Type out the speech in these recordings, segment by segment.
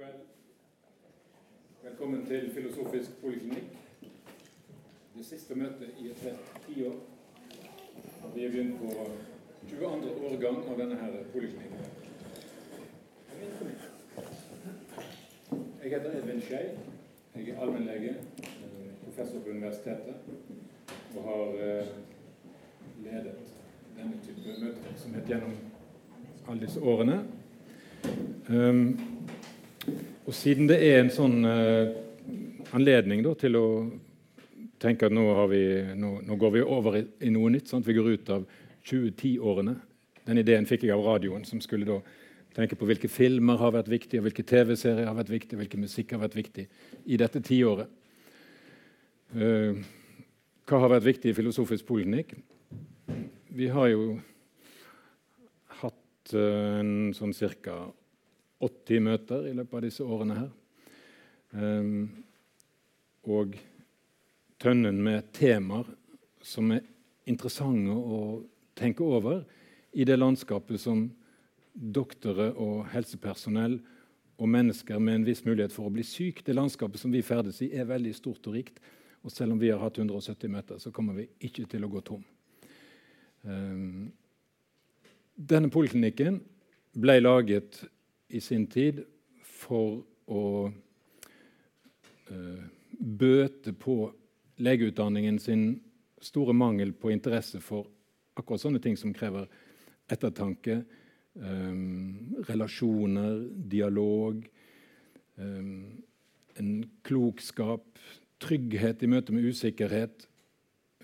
kveld. Velkommen til Filosofisk poliklinikk. Det siste møtet i et helt tiår. Vi har begynt på 22. årgang av denne her poliklinikken. Jeg heter Edvin Skei. Jeg er allmennlege, eh, professor på universitetet, og har eh, ledet denne type møter som heter gjennom alle disse årene. Um, og siden det er en sånn uh, anledning da, til å tenke at nå, vi, nå, nå går vi over i, i noe nytt, sant? vi går ut av 2010-årene Den ideen fikk jeg av radioen, som skulle da tenke på hvilke filmer har vært viktige, hvilke TV-serier har vært viktige, hvilken musikk har vært viktig i dette tiåret. Uh, hva har vært viktig i filosofisk poliklinikk? Vi har jo hatt uh, en sånn cirka 80 møter i løpet av disse årene her. Um, og tønnen med temaer som er interessante å tenke over i det landskapet som doktorer og helsepersonell og mennesker med en viss mulighet for å bli syk, det landskapet som vi ferdes i, er veldig stort og rikt. Og selv om vi har hatt 170 møter, så kommer vi ikke til å gå tom. Um, denne poliklinikken ble laget i sin tid for å eh, bøte på legeutdanningen sin store mangel på interesse for akkurat sånne ting som krever ettertanke, um, relasjoner, dialog, um, en klokskap, trygghet i møte med usikkerhet,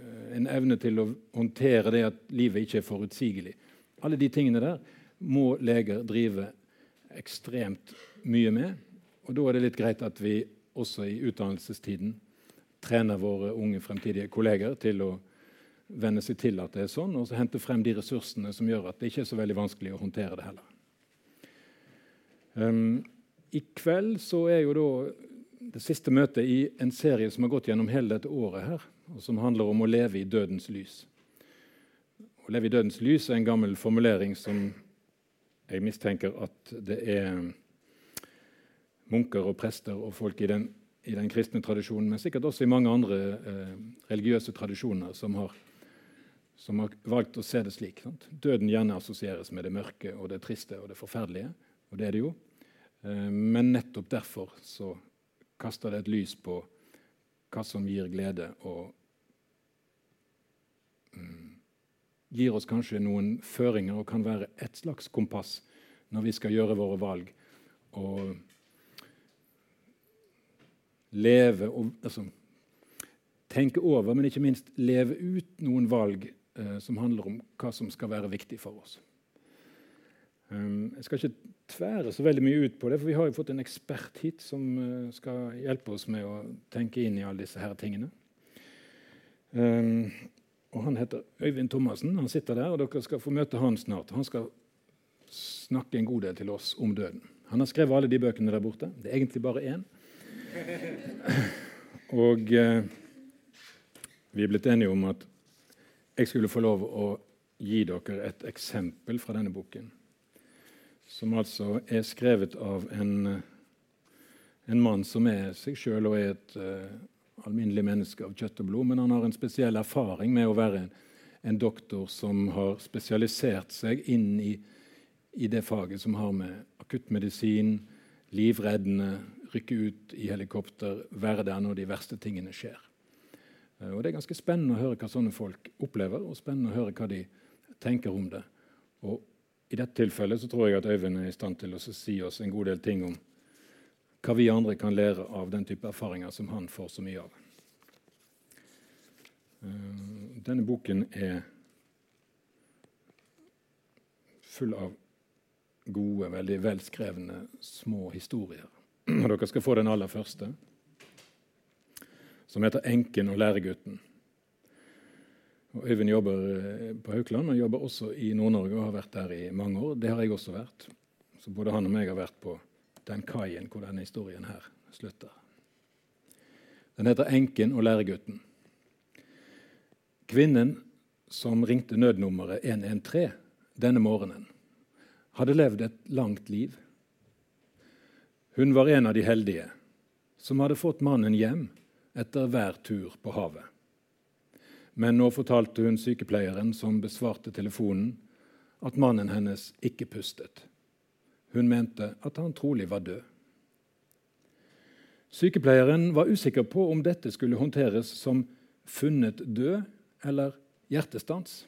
uh, en evne til å håndtere det at livet ikke er forutsigelig. Alle de tingene der må leger drive ekstremt mye med. Og Da er det litt greit at vi også i utdannelsestiden trener våre unge fremtidige kolleger til å venne seg til at det er sånn, og så hente frem de ressursene som gjør at det ikke er så veldig vanskelig å håndtere det heller. Um, I kveld så er jo da det siste møtet i en serie som har gått gjennom hele dette året, her, og som handler om å leve i dødens lys. Å leve i dødens lys er en gammel formulering som jeg mistenker at det er munker og prester og folk i den, i den kristne tradisjonen, men sikkert også i mange andre eh, religiøse tradisjoner som har, som har, valgt å se det slik. Sant? Døden gjerne assosieres med det mørke og det triste og det forferdelige, og det er det jo. Eh, men nettopp derfor så kaster det et lys på hva som gir glede og mm, gir oss kanskje noen føringer og kan være et slags kompass når vi skal gjøre våre valg. Og leve og altså, tenke over, men ikke minst leve ut noen valg eh, som handler om hva som skal være viktig for oss. Um, jeg skal ikke tvære så veldig mye ut på det, for vi har jo fått en ekspert hit som uh, skal hjelpe oss med å tenke inn i alle disse her tingene. Um, og Han heter Øyvind Thomassen. Han sitter der, og dere skal få møte han snart. Han skal snakke en god del til oss om døden. Han har skrevet alle de bøkene der borte. Det er egentlig bare én. Og eh, vi er blitt enige om at jeg skulle få lov å gi dere et eksempel fra denne boken. Som altså er skrevet av en, en mann som er seg sjøl og er et uh, alminnelig menneske av kjøtt og blod, men han har en spesiell erfaring med å være en, en doktor som har spesialisert seg inn i, i, det faget som har med akuttmedisin, livreddende, rykke ut i helikopter, være der når de verste tingene skjer. Eh, og Det er ganske spennende å høre hva sånne folk opplever, og spennende å høre hva de tenker om det. Og I dette tilfellet så tror jeg at Øyvind er i stand til å si oss en god del ting om hva vi andre kan lære av den type erfaringer som han får så mye av. Eh, denne boken er full av gode, veldig velskrevne små historier. Og dere skal få den aller første, som heter 'Enken og læregutten'. Og Øyvind jobber eh, på Haukeland, og jobber også i Nord-Norge og har vært der i mange år. Det har jeg også vært. Så både han og meg har vært på den kaien hvor denne historien her slutter. Den heter 'Enken og læregutten'. Kvinnen som ringte nødnummeret 113 denne morgenen, hadde levd et langt liv. Hun var en av de heldige som hadde fått mannen hjem etter hver tur på havet. Men nå fortalte hun sykepleieren som besvarte telefonen, at mannen hennes ikke pustet. Hun mente at han trolig var død. Sykepleieren var usikker på om dette skulle håndteres som funnet død eller hjertestans.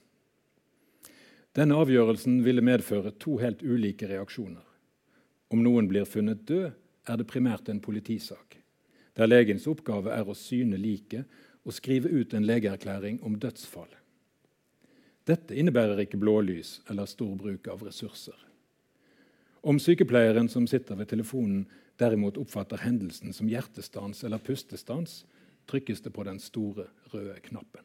Denne avgjørelsen ville medføre to helt ulike reaksjoner. Om noen blir funnet død, er det primært en politisak, der legens oppgave er å syne liket og skrive ut en legeerklæring om dødsfall. Dette innebærer ikke blålys eller stor bruk av ressurser. Om sykepleieren som sitter ved telefonen, derimot oppfatter hendelsen som hjertestans eller pustestans, trykkes det på den store, røde knappen.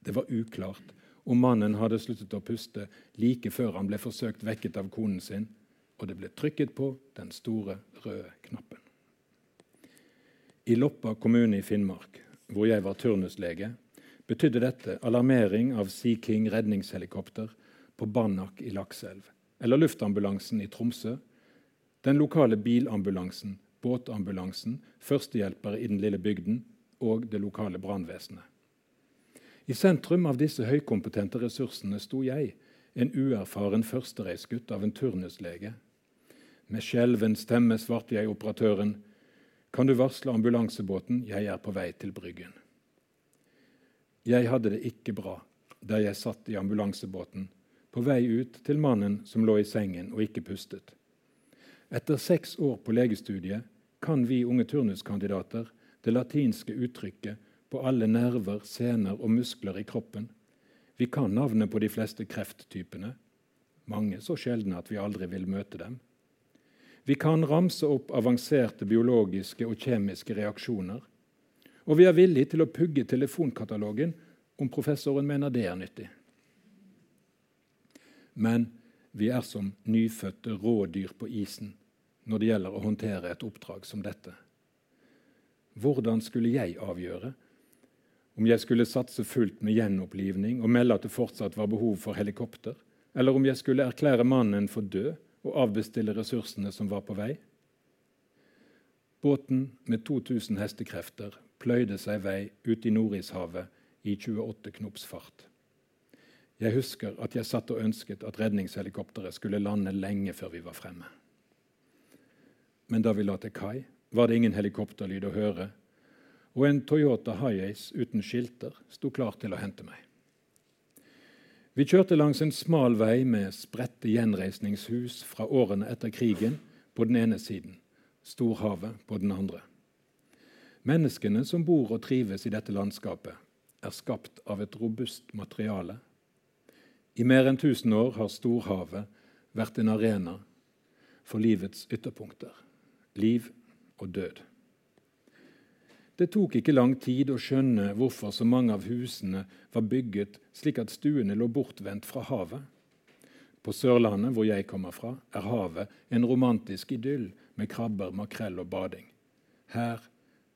Det var uklart om mannen hadde sluttet å puste like før han ble forsøkt vekket av konen sin, og det ble trykket på den store, røde knappen. I Loppa kommune i Finnmark, hvor jeg var turnuslege, betydde dette alarmering av Sea King redningshelikopter på Banak i Lakselv, eller luftambulansen i Tromsø, den lokale bilambulansen, båtambulansen, førstehjelpere i den lille bygden og det lokale brannvesenet. I sentrum av disse høykompetente ressursene sto jeg, en uerfaren førstereisgutt av en turnuslege. Med skjelven stemme svarte jeg operatøren. Kan du varsle ambulansebåten, jeg er på vei til Bryggen. Jeg hadde det ikke bra der jeg satt i ambulansebåten, på vei ut til mannen som lå i sengen og ikke pustet. Etter seks år på legestudiet kan vi unge turnuskandidater det latinske uttrykket på alle nerver, sener og muskler i kroppen. Vi kan navnet på de fleste krefttypene, mange så sjeldne at vi aldri vil møte dem. Vi kan ramse opp avanserte biologiske og kjemiske reaksjoner. Og vi er villige til å pugge telefonkatalogen om professoren mener det er nyttig. Men vi er som nyfødte rådyr på isen når det gjelder å håndtere et oppdrag som dette. Hvordan skulle jeg avgjøre om jeg skulle satse fullt med gjenopplivning og melde at det fortsatt var behov for helikopter, eller om jeg skulle erklære mannen for død og avbestille ressursene som var på vei. Båten med 2000 hestekrefter pløyde seg vei ut i Nordishavet i 28 knops fart. Jeg husker at jeg satt og ønsket at redningshelikopteret skulle lande lenge før vi var fremme. Men da vi la til kai, var det ingen helikopterlyd å høre og en Toyota Hiace uten skilter sto klar til å hente meg. Vi kjørte langs en smal vei med spredte gjenreisningshus fra årene etter krigen på den ene siden, storhavet på den andre. Menneskene som bor og trives i dette landskapet, er skapt av et robust materiale. I mer enn 1000 år har storhavet vært en arena for livets ytterpunkter liv og død. Det tok ikke lang tid å skjønne hvorfor så mange av husene var bygget slik at stuene lå bortvendt fra havet. På Sørlandet, hvor jeg kommer fra, er havet en romantisk idyll med krabber, makrell og bading. Her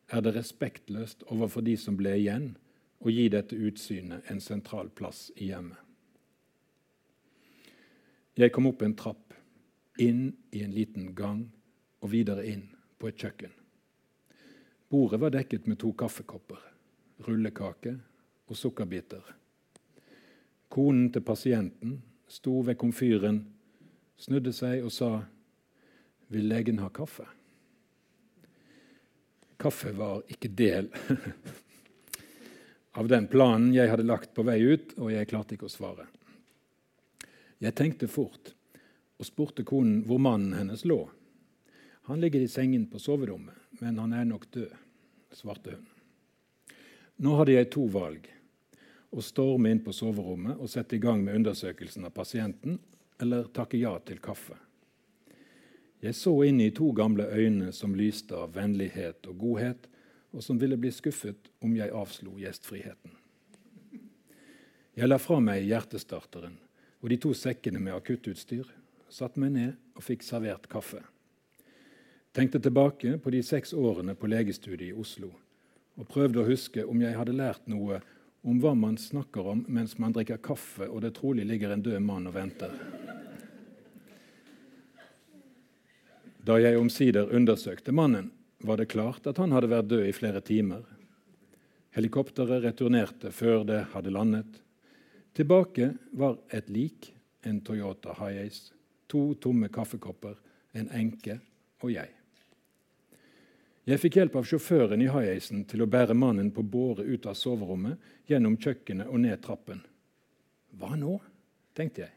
er det respektløst overfor de som ble igjen, å gi dette utsynet en sentral plass i hjemmet. Jeg kom opp en trapp, inn i en liten gang og videre inn på et kjøkken. Bordet var dekket med to kaffekopper, rullekake og sukkerbiter. Konen til pasienten sto ved komfyren, snudde seg og sa, 'Vil legen ha kaffe?' Kaffe var ikke del av den planen jeg hadde lagt på vei ut, og jeg klarte ikke å svare. Jeg tenkte fort og spurte konen hvor mannen hennes lå. Han ligger i sengen på soverommet, men han er nok død, svarte hun. Nå hadde jeg to valg. Å storme inn på soverommet og sette i gang med undersøkelsen av pasienten, eller takke ja til kaffe. Jeg så inn i to gamle øyne som lyste av vennlighet og godhet, og som ville bli skuffet om jeg avslo gjestfriheten. Jeg la fra meg hjertestarteren og de to sekkene med akuttutstyr, satte meg ned og fikk servert kaffe. Tenkte tilbake på de seks årene på legestudiet i Oslo og prøvde å huske om jeg hadde lært noe om hva man snakker om mens man drikker kaffe og det trolig ligger en død mann og venter. Da jeg omsider undersøkte mannen, var det klart at han hadde vært død i flere timer. Helikopteret returnerte før det hadde landet. Tilbake var et lik, en Toyota Hiace, to tomme kaffekopper, en enke og jeg. Jeg fikk hjelp av sjåføren i Hiacen til å bære mannen på båre ut av soverommet, gjennom kjøkkenet og ned trappen. Hva nå? tenkte jeg.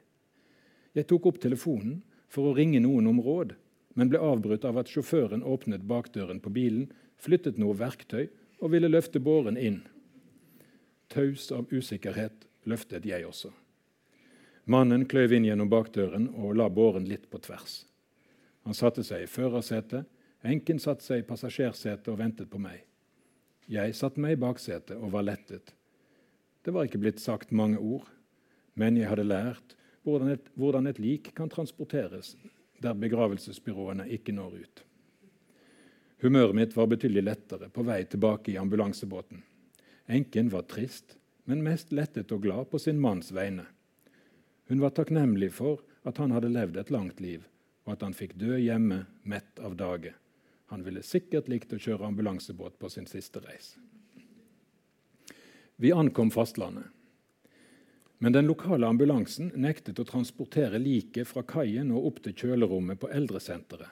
Jeg tok opp telefonen for å ringe noen om råd, men ble avbrutt av at sjåføren åpnet bakdøren på bilen, flyttet noe verktøy og ville løfte båren inn. Taus av usikkerhet løftet jeg også. Mannen kløyv inn gjennom bakdøren og la båren litt på tvers. Han satte seg i førersetet, enken satte seg i passasjersetet og ventet på meg. Jeg satte meg i baksetet og var lettet. Det var ikke blitt sagt mange ord, men jeg hadde lært hvordan et, hvordan et lik kan transporteres der begravelsesbyråene ikke når ut. Humøret mitt var betydelig lettere på vei tilbake i ambulansebåten. Enken var trist, men mest lettet og glad på sin manns vegne. Hun var takknemlig for at han hadde levd et langt liv, og at han fikk dø hjemme mett av dage. Han ville sikkert likt å kjøre ambulansebåt på sin siste reis. Vi ankom fastlandet. Men den lokale ambulansen nektet å transportere liket fra kaien og opp til kjølerommet på eldresenteret.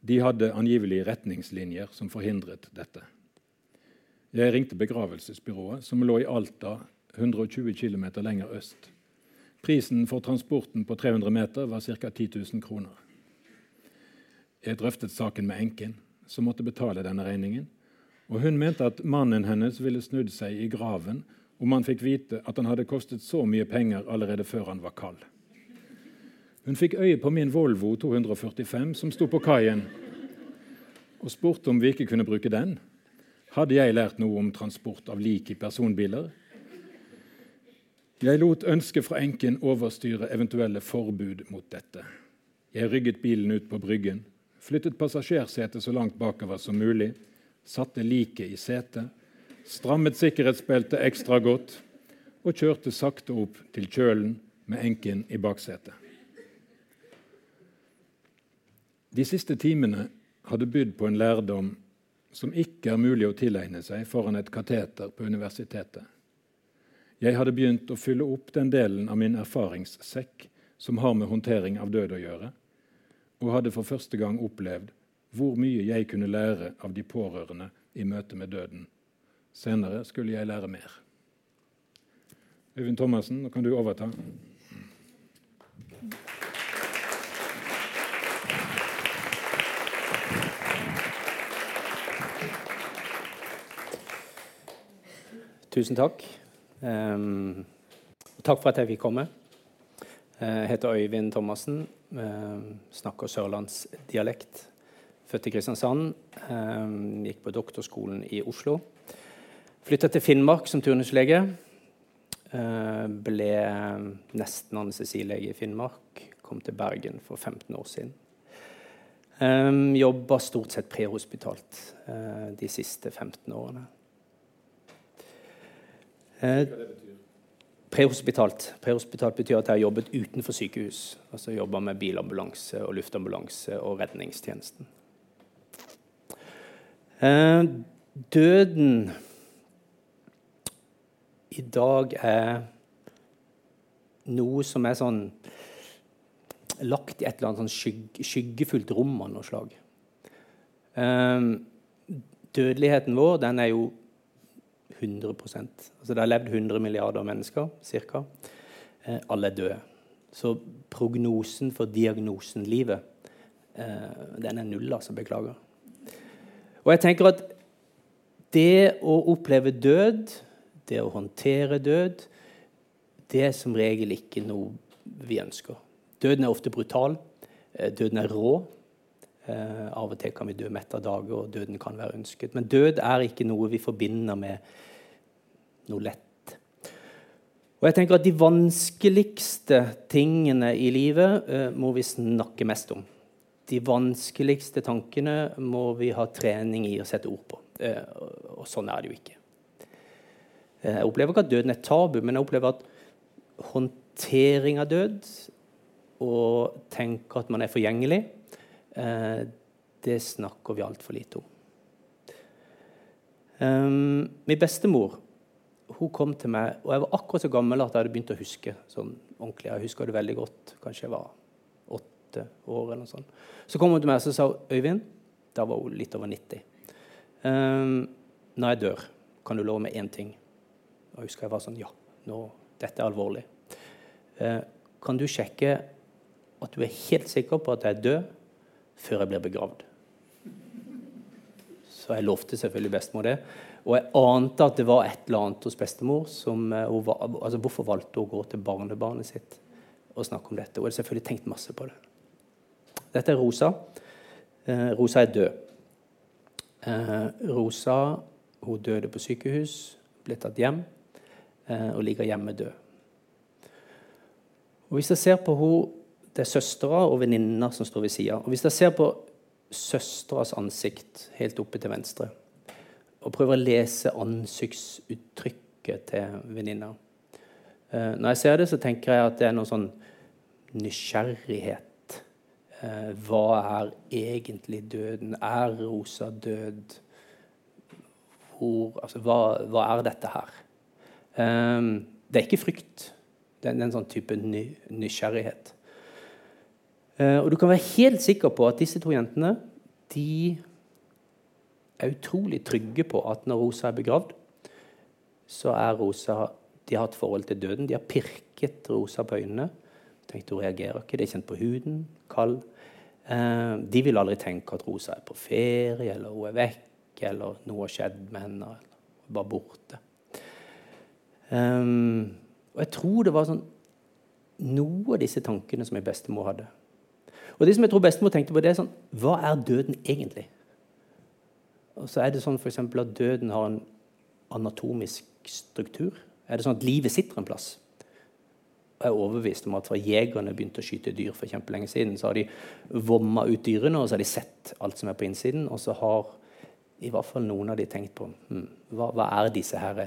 De hadde angivelig retningslinjer som forhindret dette. Jeg ringte begravelsesbyrået, som lå i Alta, 120 km lenger øst. Prisen for transporten på 300 meter var ca. 10 000 kroner. Jeg drøftet saken med enken, som måtte betale denne regningen. Og hun mente at mannen hennes ville snudd seg i graven om han fikk vite at han hadde kostet så mye penger allerede før han var kald. Hun fikk øye på min Volvo 245 som sto på kaien, og spurte om vi ikke kunne bruke den. Hadde jeg lært noe om transport av lik i personbiler? Jeg lot ønsket fra enken overstyre eventuelle forbud mot dette. Jeg rygget bilen ut på bryggen, flyttet passasjersetet så langt bakover som mulig, satte liket i setet strammet sikkerhetsbeltet ekstra godt og kjørte sakte opp til kjølen med enken i baksetet. De siste timene hadde bydd på en lærdom som ikke er mulig å tilegne seg foran et kateter på universitetet. Jeg hadde begynt å fylle opp den delen av min erfaringssekk som har med håndtering av død å gjøre, og hadde for første gang opplevd hvor mye jeg kunne lære av de pårørende i møte med døden Senere skulle jeg lære mer. Øyvind Thomassen, nå kan du overta. Tusen takk. Um, takk for at jeg fikk komme. Jeg heter Øyvind Thomassen. Um, snakker sørlandsdialekt. Født i Kristiansand. Um, gikk på doktorskolen i Oslo. Flytta til Finnmark som turnuslege. Eh, ble nesten anestesilege i Finnmark. Kom til Bergen for 15 år siden. Um, Jobba stort sett prehospitalt uh, de siste 15 årene. Uh, prehospitalt. prehospitalt betyr at jeg har jobbet utenfor sykehus. Altså jobba med bilambulanse og luftambulanse og redningstjenesten. Eh, døden i dag er noe som er sånn lagt i et eller annet sånn skygge, skyggefullt rom av noe slag. Eh, dødeligheten vår den er jo 100% altså Det har levd 100 milliarder mennesker ca. Eh, alle er døde. Så prognosen for diagnosen livet, eh, den er null, altså. Beklager. Og jeg tenker at det å oppleve død det å håndtere død, det er som regel ikke noe vi ønsker. Døden er ofte brutal. Eh, døden er rå. Eh, av og til kan vi dø mett av dager, og døden kan være ønsket. Men død er ikke noe vi forbinder med noe lett. Og jeg tenker at De vanskeligste tingene i livet eh, må vi snakke mest om. De vanskeligste tankene må vi ha trening i å sette ord på. Eh, og sånn er det jo ikke. Eh, jeg opplever ikke at døden er tabu, men jeg opplever at håndtering av død og tenke at man er forgjengelig, eh, det snakker vi altfor lite om. Um, min bestemor hun kom til meg, og jeg var akkurat så gammel at jeg hadde begynt å huske. sånn ordentlig. Jeg husker det veldig godt. Kanskje jeg var åtte år. eller noe sånt. Så kom hun til meg og sa Øyvind, da var hun litt over 90. Um, når jeg dør, kan du love meg én ting? Og jeg husker jeg var sånn Ja, nå, dette er alvorlig. Uh, kan du sjekke at du er helt sikker på at jeg er død før jeg blir begravd? Så jeg lovte selvfølgelig bestemor det. Og jeg ante at det var et eller annet hos bestemor som uh, var, altså Hvorfor valgte hun å gå til barnebarnet sitt og snakke om dette? Hun hadde selvfølgelig tenkt masse på det. Dette er Rosa. Uh, Rosa er død. Uh, Rosa hun døde på sykehus, ble tatt hjem og ligger hjemme død. Og Hvis jeg ser på henne, det er søstera og venninna som står ved sida. Hvis jeg ser på søsteras ansikt helt oppe til venstre og prøver å lese ansiktsuttrykket til venninna. Eh, når jeg ser det, så tenker jeg at det er noe sånn nysgjerrighet. Eh, hva er egentlig døden? Er Rosa død? Hvor, altså, hva, hva, er dette her? Eh, det er ikke frykt. Det er en sånn type ny, nysgjerrighet. Og du kan være helt sikker på at disse to jentene de er utrolig trygge på at når Rosa er begravd, så er Rosa De har et forhold til døden. De har pirket Rosa på øynene. Tenkt hun reagerer ikke. Det er kjent på huden. Kald. Eh, de vil aldri tenke at Rosa er på ferie, eller hun er vekk, eller noe har skjedd med henne. eller bare borte. Um, og jeg tror det var sånn noe av disse tankene som min bestemor hadde. Og det som jeg tror bestemor tenkte på, det er sånn Hva er døden egentlig? Og så er det sånn for at døden har en anatomisk struktur. Er det sånn at livet sitter en plass? Jeg er overbevist om at fra jegerne begynte å skyte dyr for kjempelenge siden, så har de vomma ut dyrene og så har de sett alt som er på innsiden. Og så har i hvert fall noen av de tenkt på hm, hva, hva, er disse her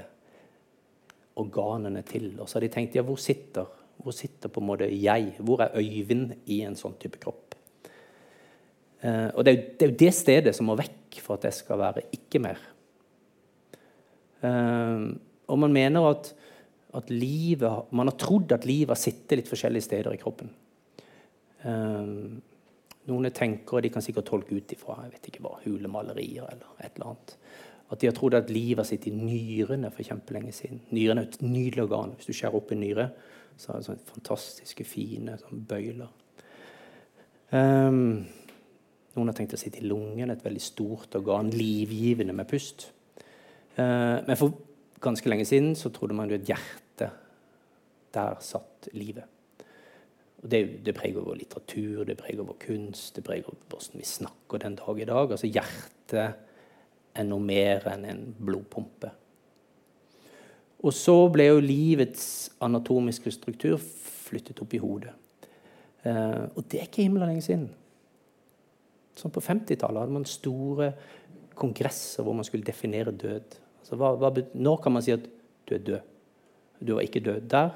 organene til? Og så har de tenkt ja, hvor sitter, hvor sitter på en måte jeg? Hvor er Øyvind i en sånn type kropp? Eh, og det er, jo, det er, jo, det stedet som må vekk for at det skal være ikke mer. Eh, og man mener at, at livet Man har trodd at livet har sittet litt forskjellige steder i kroppen. Eh, noen tenker, og de kan sikkert tolke ut ifra jeg vet ikke hva, hulemalerier eller et eller annet. At de har trodd at livet har sittet i nyrene for kjempelenge siden. Nyrene er et nydelig organ. Hvis du skjærer opp en nyre, så er det sånne fantastiske, fine sånn bøyler. Um, noen har tenkt å sitte i lungen, et veldig stort organ, livgivende med pust. Eh, men for ganske lenge siden så trodde man jo et hjerte Der satt livet. Og det, det, preger vår litteratur, det preger vår kunst, det preger hvordan vi snakker den dag i dag. Altså Hjertet er noe mer enn en blodpumpe. Og så ble jo livets anatomiske struktur flyttet opp i hodet. Eh, og det er ikke himla lenge siden. Sånn på 50-tallet hadde man store kongresser hvor man skulle definere død. Altså, hva, hva, når kan man si at du er død? Du var ikke død der,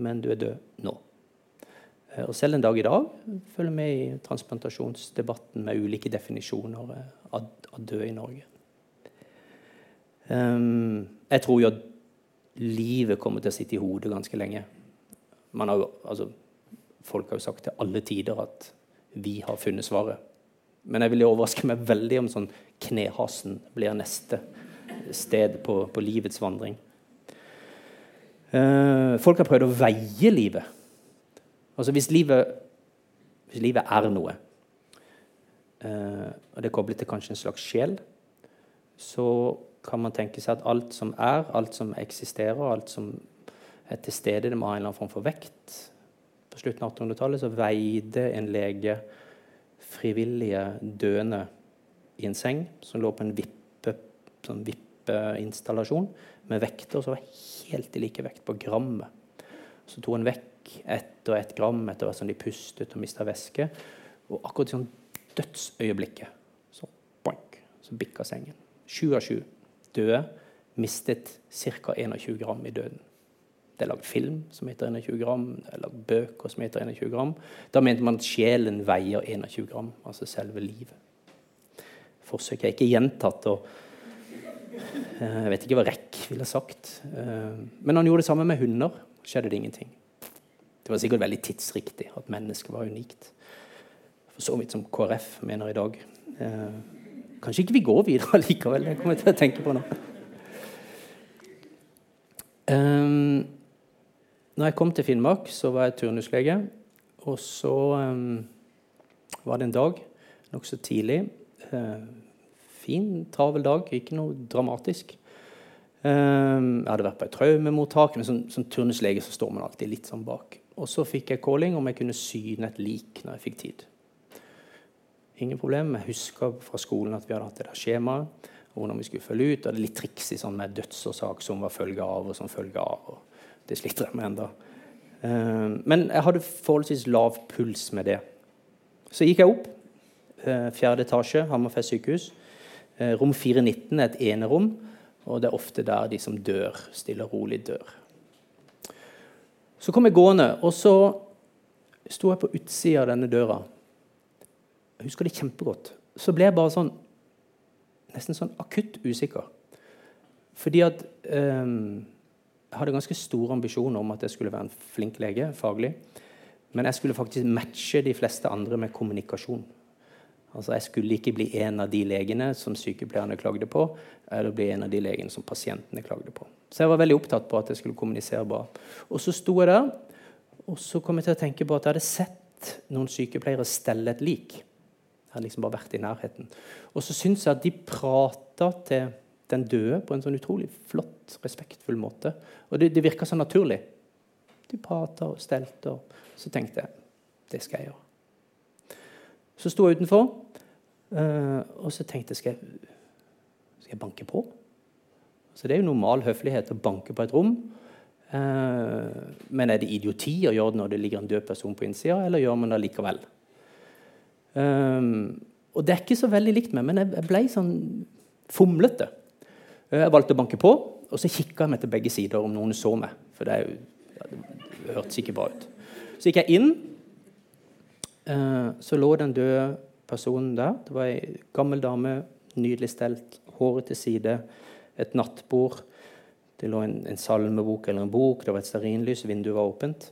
men du er død nå. Eh, og selv en dag i dag følger med i transplantasjonsdebatten med ulike definisjoner eh, av, av død i Norge. Um, jeg tror jo at livet kommer til å sitte i hodet ganske lenge. Har, altså, folk har jo sagt til alle tider at vi har funnet svaret. Men jeg vil overraske meg veldig om sånn Knehasen blir neste sted på, på livets vandring. Eh, folk har prøvd å veie livet. Altså hvis livet, hvis livet er noe, eh, og det er koblet til kanskje en slags sjel, så kan man tenke seg at alt som er, alt som eksisterer, alt som er til stede, det må ha en eller annen form for vekt. På slutten av 1800-tallet så veide en lege frivillige døende i en seng som lå på en vippe, sånn vippeinstallasjon med vekter som var helt i like vekt på grammet. Så tok en vekk ett og ett gram etter hvert som de pustet og mista væske. Og akkurat i sånn dødsøyeblikket så boink, så bikka sengen. Sju av sju døde mistet ca. 21 gram i døden. Det er lagd film som heter 21 gram, det er lagd bøker som heter 21 gram. Da mente man at sjelen veier 21 gram, altså selve livet. Forsøket er ikke gjentatt. og eh, Jeg vet ikke hva Rekk ville sagt. Eh, men han gjorde det samme med hunder. skjedde det ingenting. Det var sikkert veldig tidsriktig at mennesket var unikt. For så vidt som KrF mener i dag. Eh, kanskje ikke vi går videre likevel. Det kommer jeg til å tenke på nå. Når jeg kom til Finnmark, så var jeg turnuslege. Og så um, var det en dag nokså tidlig. Uh, fin, travel dag, ikke noe dramatisk. Um, jeg hadde vært på et traumemottak, men som, som turnuslege så står man alltid litt sånn bak. Og så fikk jeg calling om jeg kunne syne et lik når jeg fikk tid. Ingen problem. Jeg husker fra skolen at vi hadde hatt det der skjemaet hvordan vi skulle følge ut. Og det litt triks sånn med dødsårsak som var følge av og som følge av. og Det sliter jeg med. Uh, men jeg hadde forholdsvis lav puls med det. Så gikk jeg opp. Uh, fjerde etasje, Hammerfest sykehus. Uh, rom 419 er et enerom, og det er ofte der de som dør, stille og rolig dør. Så kom jeg gående, og så sto jeg på utsida av denne døra. Jeg husker det kjempegodt. Så ble jeg bare sånn nesten sånn akutt usikker. Fordi at um, hadde ganske store ambisjoner om at jeg skulle være en flink lege faglig. Men jeg skulle faktisk matche de fleste andre med kommunikasjon. Altså Jeg skulle ikke bli en av de legene som sykepleierne klagde på, eller bli en av de legene som pasientene klagde på. Så jeg var veldig opptatt på at jeg skulle kommunisere bra. Og så sto jeg der, og så kom jeg til å tenke på at jeg hadde sett noen sykepleiere stelle et lik. Jeg hadde liksom bare vært i nærheten. Og så syns jeg at de prata til den døde på en sånn utrolig flott, respektfull måte. Og det, det virka så naturlig. De prata og stelte, og så tenkte jeg det skal jeg gjøre. Så sto jeg utenfor, uh, og så tenkte jeg skal, jeg skal jeg banke på? Så Det er jo normal høflighet å banke på et rom. Uh, men er det idioti å gjøre det når det ligger en død person på innsida, eller gjør man det likevel? Um, og det er ikke så veldig likt meg, men jeg ble sånn fomlete. Eh, jeg valgte å banke på, og så kikka jeg meg til begge sider om noen så meg. For det, ja, det hørtes ikke bra ut. Så gikk jeg inn. Uh, så lå den døde personen der. Det var ei gammel dame, nydelig stelt, håret til side, et nattbord. Det lå en, en salmebok eller en bok, det var et stearinlys, vinduet var åpent.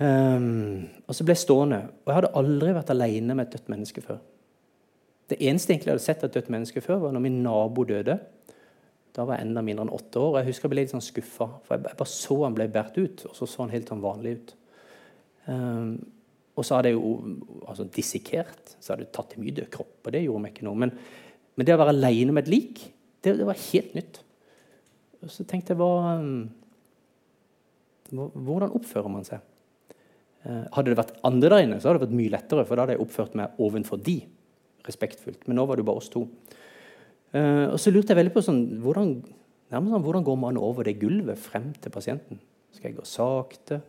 Um, og så ble jeg stående. Og jeg hadde aldri vært alene med et dødt menneske før. Det eneste jeg hadde sett av et dødt menneske før, var når min nabo døde. Da var jeg enda mindre enn åtte år. og Jeg husker jeg ble litt sånn skuffa. For jeg bare så han ble båret ut, og så så han helt sånn vanlig ut. Um, og så hadde jeg jo altså, dissekert. Så hadde jeg tatt i mye død kropp, og det gjorde meg ikke noe. Men, men det å være alene med et lik, det, det, var helt nytt. Og så tenkte jeg hva, Hvordan oppfører man seg? Eh, hadde det vært andre der inne, så hadde det vært mye lettere, for da hadde jeg oppført meg ovenfor de respektfullt. Men nå var det jo bare oss to. Uh, og så lurte jeg veldig på sånn, hvordan, sånn, hvordan går man over det gulvet frem til pasienten? Skal jeg gå sakte?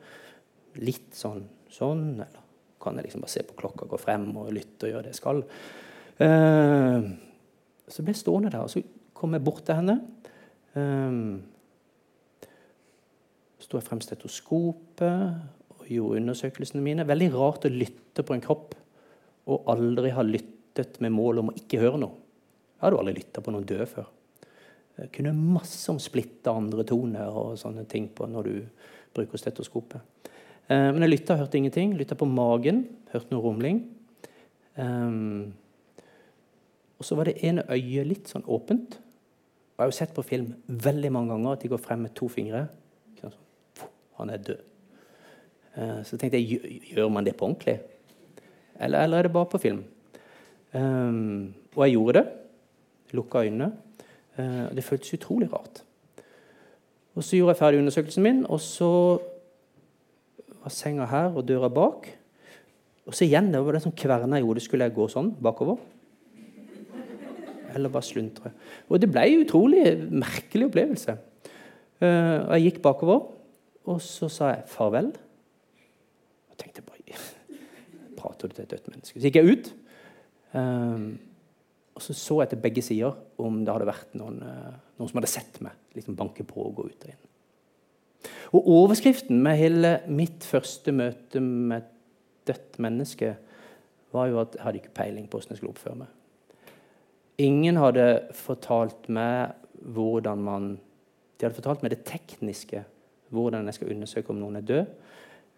Litt sånn sånn? Eller kan jeg liksom bare se på klokka, gå frem og lytte og gjøre det jeg skal? Uh, så ble jeg stående der, og så kom jeg bort til henne. Um, sto jeg frem stetoskopet gjorde undersøkelsene mine. Veldig rart å lytte på en kropp og aldri ha lyttet med mål om å ikke høre noe. Jeg hadde aldri lytta på noen død før. Jeg kunne masse om splitte andre toner og sånne ting på når du bruker stetoskopet. Eh, men jeg lytta og hørte ingenting. Lytta på magen, hørte noe rumling. Um, og så var det ene øyet litt sånn åpent. Og jeg har jo sett på film veldig mange ganger at de går frem med to fingre. Han er død. Eh, så tenkte jeg gjør man det på ordentlig? Eller, eller er det bare på film? Um, og jeg gjorde det. Lukka øynene. Uh, det føltes utrolig rart. Og Så gjorde jeg ferdig undersøkelsen min, og så var senga her og døra bak. Og så igjen, det var det som kverna i hodet. Skulle jeg gå sånn bakover? Eller bare sluntre? Og det ble en utrolig merkelig opplevelse. Uh, og jeg gikk bakover, og så sa jeg farvel Og tenkte bare Prater du til et dødt menneske? Så gikk jeg ut. Um, og så så jeg til begge sider om det hadde vært noen, uh, noen som hadde sett meg liksom banke på og gå ut og inn. Og overskriften med hele mitt første møte med et dødt menneske var jo at jeg hadde ikke peiling på hvordan jeg skulle oppføre meg. Ingen hadde fortalt meg hvordan man De hadde fortalt meg det tekniske, hvordan jeg skal undersøke om noen er død.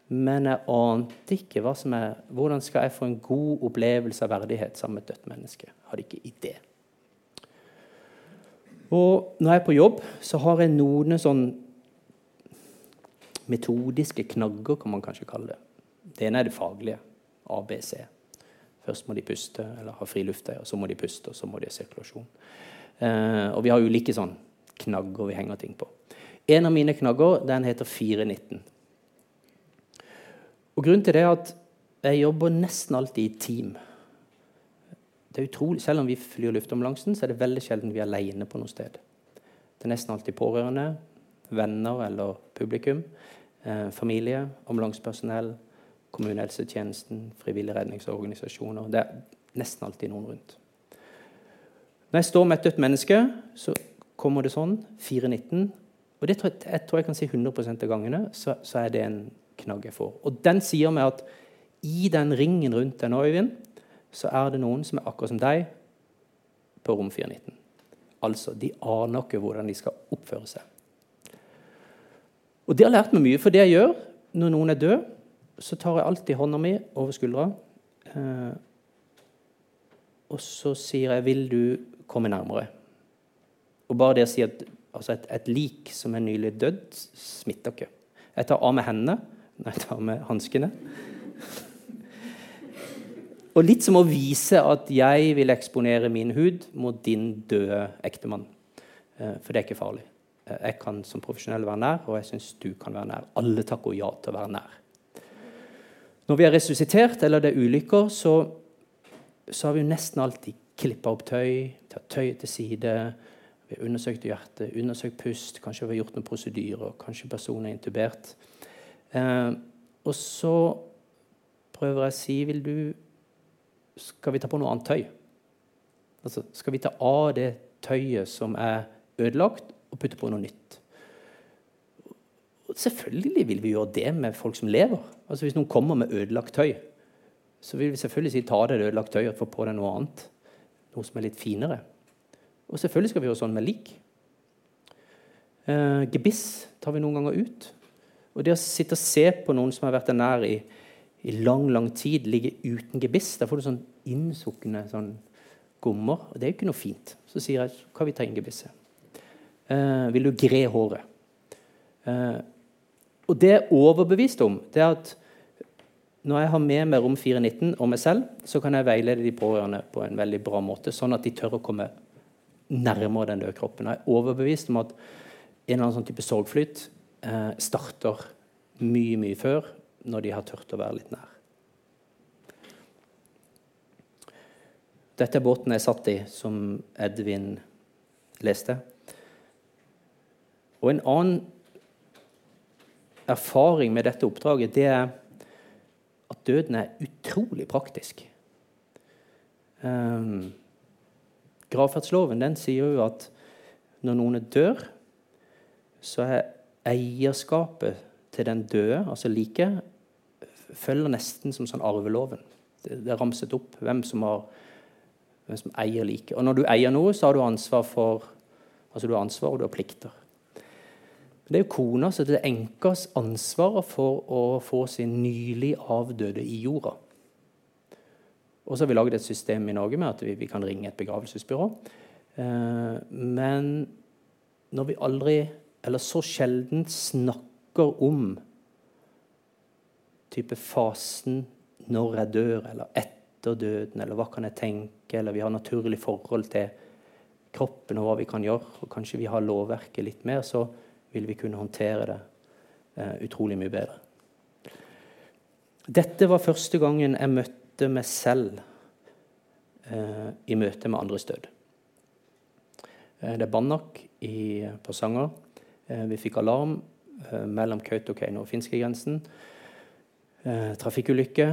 Men jeg ante ikke hva som er, hvordan skal jeg få en god opplevelse av verdighet sammen med et dødt menneske. Jeg hadde ikke idé. Og når jeg er på jobb, så har jeg noen sånn metodiske knagger, kan man kanskje kalle det. Det ene er det faglige. ABC. Først må de puste eller ha fri luft, og så må de puste, og så må de ha sirkulasjon. Eh, og vi har ulike sånn knagger vi henger ting på. En av mine knagger den heter 419. Og Grunnen til det er at jeg jobber nesten alltid i team. Det er utrolig, Selv om vi flyr luftambulansen, så er det veldig sjelden vi er alene på noe sted. Det er nesten alltid pårørende, venner eller publikum, eh, familie, ambulansepersonell, kommunehelsetjenesten, frivillige redningsorganisasjoner. Det er nesten alltid noen rundt. Når jeg står med et dødt menneske, så kommer det sånn 419. Og det tror jeg, jeg, tror jeg kan si 100 av gangene så, så, er det en knagg jeg får. Og den sier meg at i den ringen rundt deg nå, Øyvind, så er det noen som er akkurat som deg på rom 419. Altså, de aner ikke hvordan de skal oppføre seg. Og det har lært meg mye, for det jeg gjør når noen er død, så tar jeg alltid hånda mi over skuldra. Eh, og så sier jeg 'Vil du komme nærmere?' Og bare det å si at altså et, et, lik som er nylig dødd, smitter ikke. Jeg tar av meg hendene når jeg tar med hanskene. Og litt som å vise at jeg vil eksponere min hud mot din døde ektemann. Eh, for det er ikke farlig. Eh, jeg kan som profesjonell være nær, og jeg syns du kan være nær. Alle takker ja til å være nær. Når vi har resuscitert eller det er ulykker, så, så har vi jo nesten alltid klippa opp tøy, tatt tøyet til side. Vi har undersøkt hjertet, undersøkt pust, kanskje vi har gjort noen prosedyrer. Kanskje personen er intubert. Eh, og så prøver jeg å si vil du, Skal vi ta på noe annet tøy? Altså, skal vi ta av det tøyet som er ødelagt, og putte på noe nytt? Selvfølgelig vil vi gjøre det med folk som lever. Altså Hvis noen kommer med ødelagt tøy, så vil vi selvfølgelig si ta av det ødelagt tøyet og få på deg noe annet. Noe som er litt finere. Og selvfølgelig skal vi gjøre sånn med lik. Eh, gebiss tar vi noen ganger ut. Og det å sitte og se på noen som har vært der nær i, i lang lang tid, ligge uten gebiss Da får du sånn innsukne sånn gommer. Og det er jo ikke noe fint. Så sier jeg kan vi ta inn gebisset. Eh, vil du gre håret? Eh, og det jeg er overbevist om, det er at når jeg har med meg Rom 419 og meg selv, så kan jeg veilede de pårørende på en veldig bra måte, sånn at de tør å komme nærmere den døde kroppen. Jeg er overbevist om at en eller annen sånn type sorgflyt eh, starter mye, mye før, når de har turt å være litt nær. Dette er båten jeg satt i, som Edvin leste. Og en annen erfaring med dette oppdraget, det er at døden er utrolig praktisk. Um, gravferdsloven den sier jo at når noen dør, så er eierskapet til den døde, altså liket, følger nesten som sånn arveloven. Det, det er ramset opp hvem som, har, hvem som eier liket. Og når du eier noe, så har du ansvar for altså du har ansvar og du har plikter. Det er jo kona, så det er enkas ansvar for å få sin nylig avdøde i jorda. Og så har vi laget et system i Norge med at vi, vi kan ringe et begravelsesbyrå. Eh, men når vi aldri, eller så sjelden, snakker om type fasen når jeg dør, eller etter døden, eller hva kan jeg tenke, eller vi har naturlig forhold til kroppen og hva vi kan gjøre, og kanskje vi har lovverket litt mer, så vil vi kunne håndtere det eh, utrolig mye bedre. Dette var første gangen jeg møtte meg selv eh, i møte med andres død. Eh, det er Banak i Porsanger. Eh, vi fikk alarm eh, mellom Kautokeino og finskegrensen. Eh, trafikkulykke.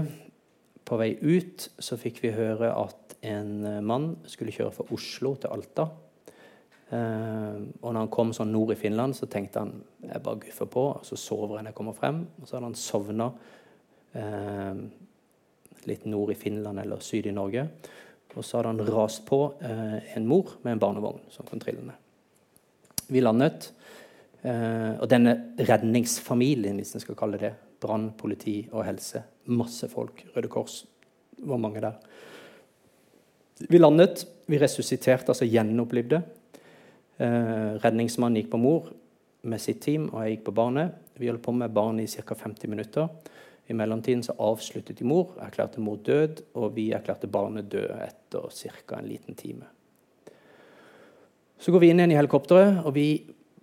På vei ut så fikk vi høre at en mann skulle kjøre fra Oslo til Alta. Og når han kom sånn nord i Finland, så tenkte han jeg bare guffer på. og Så sover han jeg kommer frem. Og så hadde han sovna litt nord i Finland eller syd i Norge. Og så hadde han rast på en mor med en barnevogn som kom trillende. Vi landet, og denne redningsfamilien, hvis en skal kalle det, brann, politi og helse, masse folk, Røde Kors, var mange der. Vi landet, vi resusciterte, altså gjenopplivde. Eh, redningsmannen gikk på mor med sitt team, og jeg gikk på barnet. Vi holdt på med barnet i ca. 50 minutter. I mellomtiden så avsluttet de mor, erklærte mor død, og vi erklærte barnet død etter ca. en liten time. Så går vi inn igjen i helikopteret, og vi,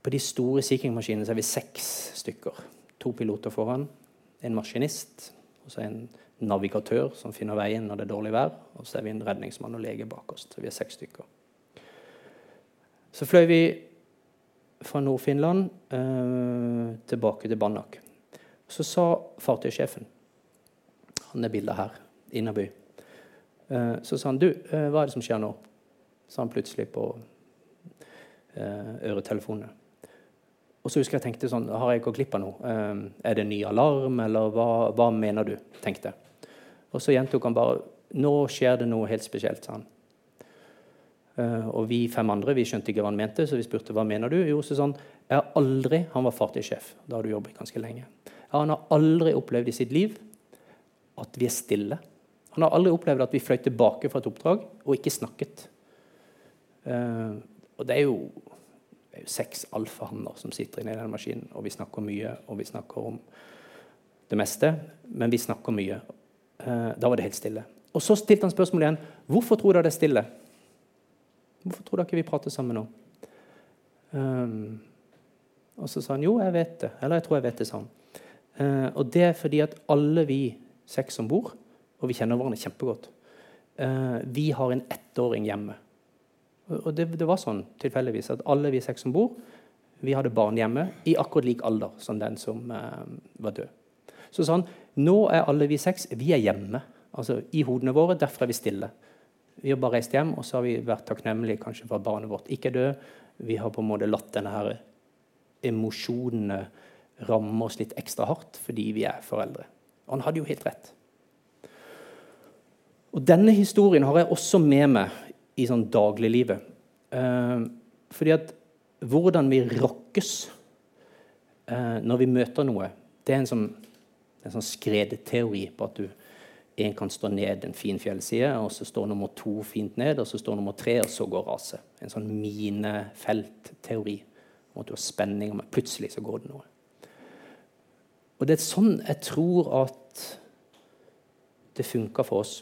på de store Sea King-maskinene er vi seks stykker. To piloter foran, en maskinist og så en navigatør som finner veien når det er dårlig vær. Og så er vi en redningsmann og lege bak oss. Så vi er seks stykker. Så fløy vi fra Nord-Finland eh, tilbake til Banak. Så sa fartøysjefen Han er bildet her. Innaby. Eh, så sa han du, eh, hva er det som skjer nå? sa han plutselig på eh, øretelefonene. Og så husker jeg tenkte sånn Har jeg gått glipp av noe? Eh, er det en ny alarm, eller hva, hva mener du? tenkte jeg. Og så gjentok han bare Nå skjer det noe helt spesielt, sa han. Uh, og vi fem andre vi skjønte ikke hva han mente, så vi spurte hva mener du Jo, så sånn, jeg har aldri, Han var fartøysjef. Da har du jobbet ganske lenge. Ja, han har aldri opplevd i sitt liv at vi er stille. Han har aldri opplevd at vi fløy tilbake fra et oppdrag og ikke snakket. Uh, og det er jo, det er jo seks alfahanner som sitter inni den maskinen, og vi snakker mye, og vi snakker om det meste, men vi snakker mye. Uh, da var det helt stille. Og så stilte han spørsmålet igjen hvorfor tror dere det er stille. Hvorfor tror dere ikke vi prater sammen nå? Um, og så sa han jo, jeg vet det. Eller jeg tror jeg vet det, sa han. Uh, og det er fordi at alle vi seks om bord, og vi kjenner hverandre kjempegodt, uh, vi har en ettåring hjemme. Og det, det var sånn tilfeldigvis at alle vi seks som bor, vi hadde barn hjemme i akkurat lik alder som den som eh, var død. Så sa han nå er alle vi seks vi er hjemme. Altså I hodene våre. Derfor er vi stille. Vi har bare reist hjem, og så har vi vært takknemlige kanskje for at barnet vårt ikke er død. Vi har på en måte latt denne her emosjonene ramme oss litt ekstra hardt fordi vi er foreldre. Og han hadde jo helt rett. Og Denne historien har jeg også med meg i sånn dagliglivet. Eh, fordi at hvordan vi rokkes eh, når vi møter noe, det er en sånn, en sånn skredteori på at du én kan stå ned en fin fjellside, og så står nummer to fint ned, og så står nummer tre, og så går raset. En sånn minefeltteori. Om at du har spenning, og plutselig så går det noe. Og det er sånn jeg tror at det funker for oss.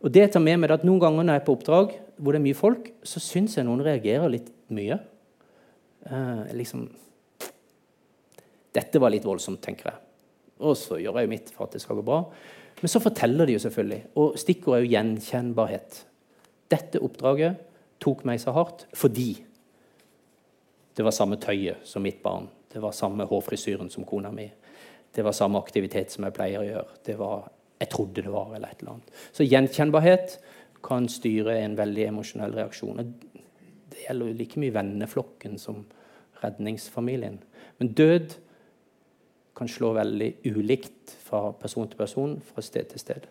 Og det tar med meg at Noen ganger når jeg er på oppdrag hvor det er mye folk, så syns jeg noen reagerer litt mye. Eh, liksom Dette var litt voldsomt, tenker jeg. Og så gjør jeg jo mitt for at det skal gå bra. Men så forteller de jo selvfølgelig, og stikkordet er jo gjenkjennbarhet. Dette oppdraget tok meg så hardt fordi det var samme tøyet som mitt barn. Det var samme hårfrisyren som kona mi. Det var samme aktivitet som jeg pleier å gjøre. Det var, jeg trodde det var, eller et eller annet. Så gjenkjennbarhet kan styre en veldig emosjonell reaksjon. Det gjelder jo like mye venneflokken som redningsfamilien. Men død kan slå veldig ulikt fra person til person, fra sted til sted.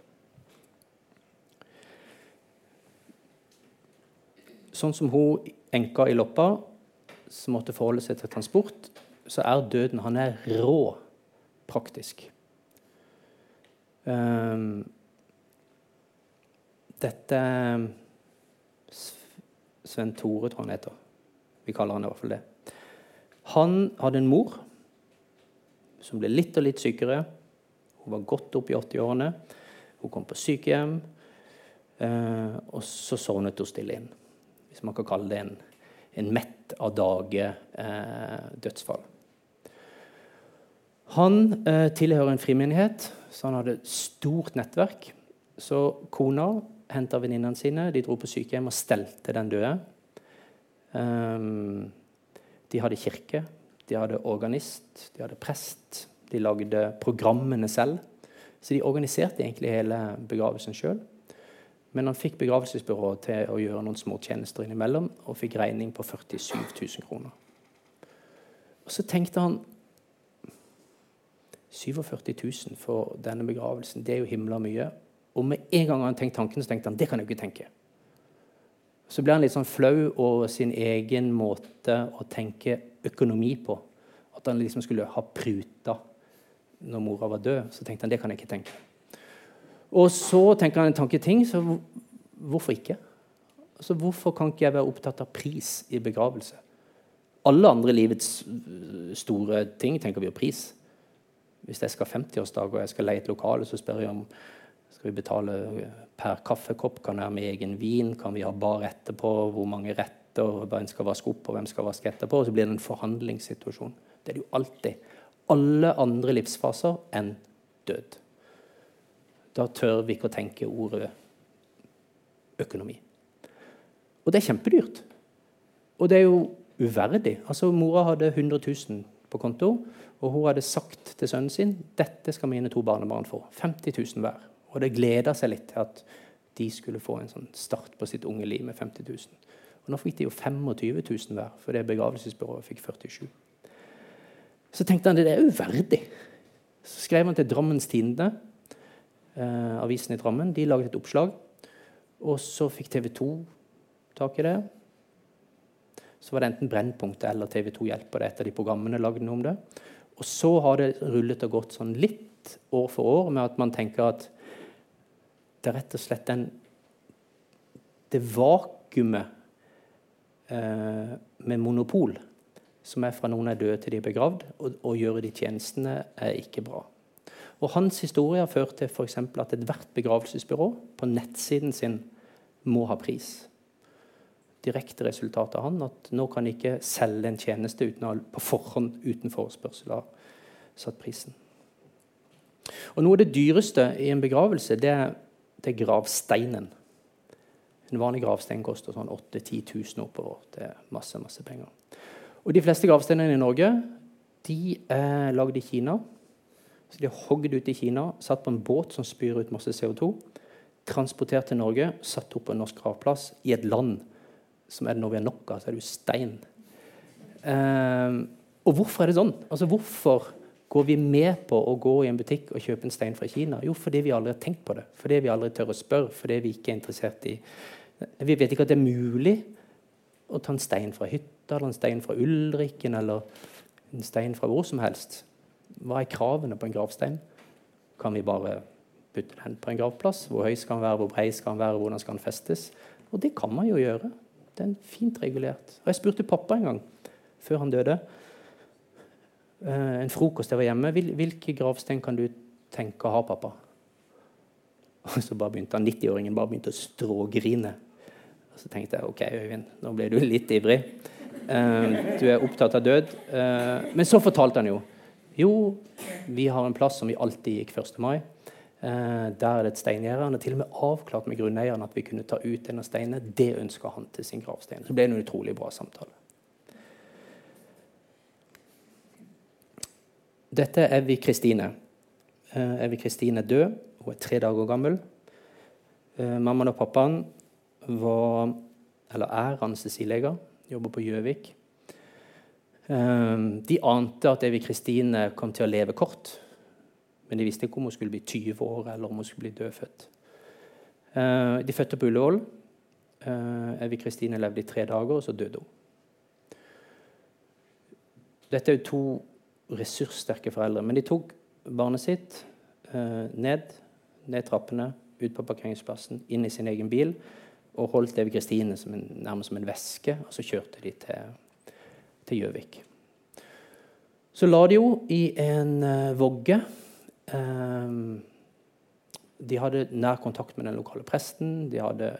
Sånn som hun enka i Loppa, som måtte forholde seg til transport, så er døden han er rå praktisk. Um, dette Sven Tore, tror han heter. Vi kaller han i hvert fall det. Han hadde en mor som ble litt og litt sykere. Hun var godt opp i 80-årene. Hun kom på sykehjem, eh, og så sovnet hun stille inn. Hvis man kan kalle det en, en mett av dage-dødsfall. Eh, han eh, tilhører en frimenighet, så han hadde stort nettverk. Så kona henta venninnene sine, de dro på sykehjem og stelte den døde. Um, de hadde kirke, de hadde organist, de hadde prest, de lagde programmene selv. Så de organiserte egentlig hele begravelsen sjøl. Men han fikk begravelsesbyrået til å gjøre noen små tjenester innimellom og fikk regning på 47 000 kroner. Og så tenkte han 47 000 for denne begravelsen, det er jo himla mye. Og med en gang han tenkte tanken, så tenkte han det kan jeg ikke tenke. Så ble han litt sånn flau over sin egen måte å tenke økonomi på. At han liksom skulle ha pruta når mora var død. Så tenkte han det kan jeg ikke tenke. Og så tenker han en tanke ting, så hvorfor ikke? Så hvorfor kan ikke jeg være opptatt av pris i begravelse? Alle andre livets store ting tenker vi jo pris. Hvis jeg skal ha 50-årsdag og jeg skal leie et lokale, så spør jeg om skal vi betale per kaffekopp. Kan jeg ha med egen vin? Kan vi ha bar etterpå? Hvor mange retter? Hvem skal vaske opp, og hvem skal vaske etterpå? Og så blir det en forhandlingssituasjon. Det er det jo alltid. Alle andre livsfaser enn død. Da tør vi ikke å tenke ordet økonomi. Og det er kjempedyrt. Og det er jo uverdig. Altså, Mora hadde 100 000 på konto, og hun hadde sagt til sønnen sin dette skal mine to barnebarn få. 50 000 hver. Og det gleda seg litt til at de skulle få en sånn start på sitt unge liv med 50 000. Og nå fikk de jo 25 000 hver, for det begravelsesbyrået fikk 47 Så tenkte han det er uverdig. Så skrev han til Drammens Tidende, eh, avisen i Drammen. De laget et oppslag. Og så fikk TV 2 tak i det. Så var det enten Brennpunktet eller TV 2 Hjelper det. Et av de programmene lagde noe om det. Og så har det rullet og gått sånn litt år for år med at man tenker at det er rett og slett den, det vakuumet eh, med monopol som er fra noen er døde til de er begravd, og, og gjøre de tjenestene, er ikke bra. Og Hans historie har ført til for at ethvert begravelsesbyrå på nettsiden sin må ha pris. Direkte resultat av han at nå kan ikke selge en tjeneste uten å, på forhånd uten forespørsel av satt prisen. Og Noe av det dyreste i en begravelse det er til gravsteinen. En vanlig gravstein koster sånn 8 000-10 000 oppover. Det er masse, masse penger. Og De fleste gravsteinene i Norge de er lagd i Kina. Så De er hogd ut i Kina, satt på en båt som spyr ut masse CO2. Transportert til Norge, satt opp på en norsk gravplass i et land som er det når vi har nok av, så er det jo stein. Eh, og hvorfor er det sånn? Altså Hvorfor går vi med på å gå i en butikk og kjøpe en stein fra Kina? Jo, fordi vi aldri har tenkt på det. Fordi vi aldri tør å spørre. Fordi vi ikke er interessert i Vi vet ikke at det er mulig å ta en stein fra hytta, eller en stein fra Ulriken, eller en stein fra hvor som helst. Hva er kravene på en gravstein? Kan vi bare putte den på en gravplass? Hvor høy skal den være, hvor brei skal den være, hvordan skal den festes? Og det kan man jo gjøre. Det er fint regulert. Og Jeg spurte pappa en gang, før han døde. Eh, en frokost jeg var hjemme. Hvilke gravstein kan du tenke å ha, pappa? Og så bare begynte han 90-åringen bare begynte å strågrine. Og så tenkte jeg OK, Øyvind, nå ble du litt ivrig. Uh, du er opptatt av død. Uh, men så fortalte han jo jo, vi har en plass som vi alltid gikk 1. mai. Uh, der er det et steingjerde. Han har til og med avklart med grunneieren at vi kunne ta ut en av steinene. Det ønska han til sin gravstein. Så ble en utrolig bra samtale. Dette er Evy Kristine. Eh, Evy Kristine er død. Hun er tre dager gammel. Eh, mammaen og pappaen var, eller er anestesileger, jobber på Gjøvik. Uh, de ante at Evy Kristine kom til å leve kort, men de visste ikke om hun skulle bli 20 år eller om hun skulle bli dødfødt. Uh, de fødte på Ullevål. Evy Kristine levde i tre dager, og så døde hun. Dette er jo to ressurssterke foreldre. Men de tok barnet sitt eh, ned, ned trappene, ut på parkeringsplassen, inn i sin egen bil og holdt Evy Kristine nærmest som en veske, og så kjørte de til Gjøvik. Så la de jo i en uh, vogge. Um, de hadde nær kontakt med den lokale presten. De hadde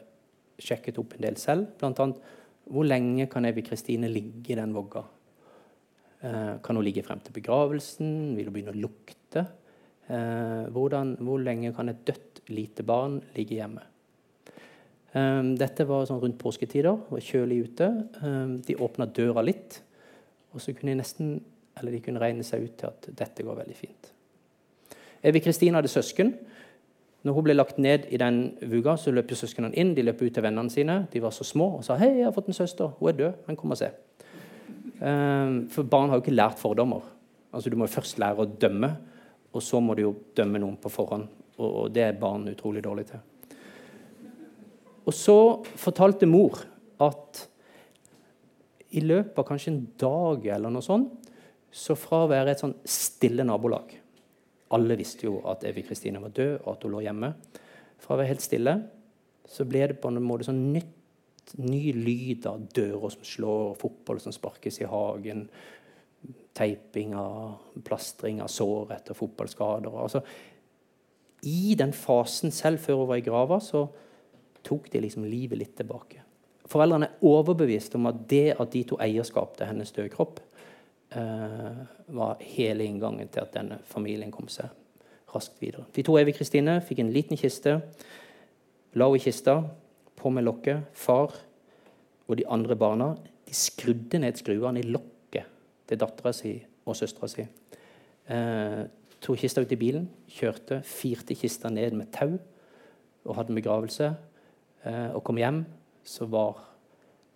sjekket opp en del selv. Blant annet hvor lenge kan Evy Kristine ligge i den vogga Eh, kan hun ligge frem til begravelsen? Vil hun begynne å lukte? Eh, hvordan, hvor lenge kan et dødt lite barn ligge hjemme? Dette var sånn rundt påsketider. Var kjølig ute. De åpna døra litt, og så kunne de nesten eller de kunne regne seg ut til at dette går veldig fint. Evy Kristine hadde søsken. Når hun ble lagt ned i den vuga, så løp søsknene inn. De løp ut til vennene sine. De var så små og sa 'Hei, jeg har fått en søster. Hun er død. Men kom og se.' Um, for barn har jo ikke lært fordommer. Altså, Du må først lære å dømme, og så må du jo dømme noen på forhånd. Og, og det er barn utrolig dårlig til. Og så fortalte mor at i løpet av kanskje en dag eller noe sånt, så fra å være et sånn stille nabolag Alle visste jo at Evy Kristine var død, og at hun lå hjemme. Fra å være helt stille så ble det på en måte sånn nytt, ny lyd av dører som slår, fotball som sparkes i hagen, teiping av plastring av sår etter fotballskader. Altså, I den fasen selv, før hun var i grava, så tok de liksom livet litt tilbake. Foreldrene er overbevist om at det at de to eierskap til hennes døde kropp, Eh, var hele inngangen til at denne familien kom seg raskt videre. De to Evy Kristine fikk en liten kiste, la henne i kista, på med lokket. Far og de andre barna de skrudde ned skruene i lokket til dattera si og søstera si. Eh, tok kista ut i bilen, kjørte, firte kista ned med tau og hadde en begravelse. Eh, og kom hjem, så var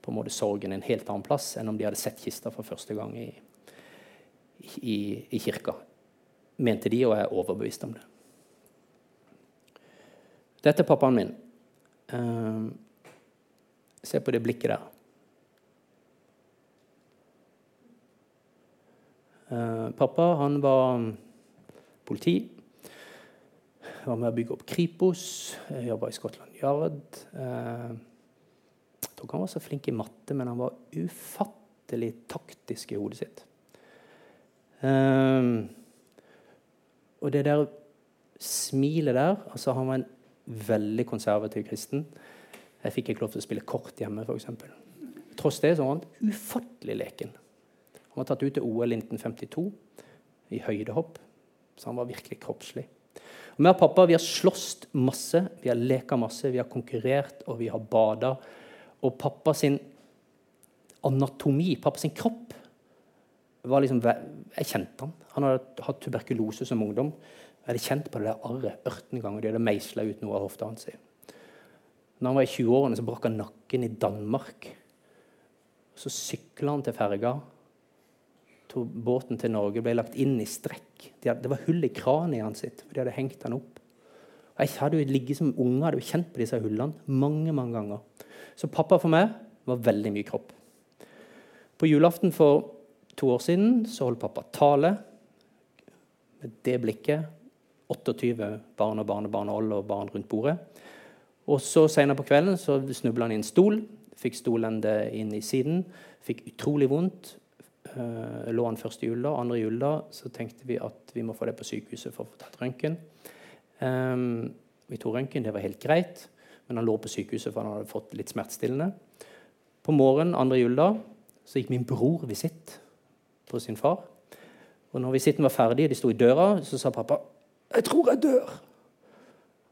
på en måte sorgen en helt annen plass enn om de hadde sett kista for første gang i i, i kirka, mente de, og jeg er overbevist om det. Dette er pappaen min. Uh, se på det blikket der. Uh, pappa han var politi. Var med å bygge opp Kripos. Jobba i Scotland Yard. Uh, jeg tror ikke han var så flink i matte, men han var ufattelig taktisk i hodet sitt. Um, og det der smilet der altså Han var en veldig konservativ kristen. Jeg fikk ikke lov til å spille kort hjemme, f.eks. Tross det så var han ufattelig leken. Han var tatt ut til OL 1952 i høydehopp, så han var virkelig kroppslig. Og og pappa vi har slåss masse, vi har leka masse, vi har konkurrert og vi har bada. Og pappa sin anatomi, pappa sin kropp, liksom, Jeg kjente han. Han hadde hatt tuberkulose som ungdom. Jeg hadde kjent på det der arret 18 ganger. De hadde meisla ut noe av hofta hans. Når han var i 20-årene, så brakk han nakken i Danmark. Så sykla han til ferga. Båten til Norge ble lagt inn i strekk. det var hull i kraniet hans, for de hadde hengt han opp. Jeg hadde jo ligget som unge hadde jo kjent på disse hullene mange mange ganger. Så pappa for meg var veldig mye kropp. På julaften for to år siden så holdt pappa tale med det blikket. 28 barn og barnebarn og og barn rundt bordet. Og så Senere på kvelden så snubla han i en stol. Fikk stolende inn i siden. Fikk utrolig vondt. Uh, lå han første juledag. Andre juledag så tenkte vi at vi må få det på sykehuset for å få tatt røntgen. Um, vi tok røntgen, det var helt greit, men han lå på sykehuset for han hadde fått litt smertestillende. På morgenen andre juledag så gikk min bror visitt på sin far. Og når visitten var ferdig, de sto i døra, så sa pappa 'Jeg tror jeg dør'.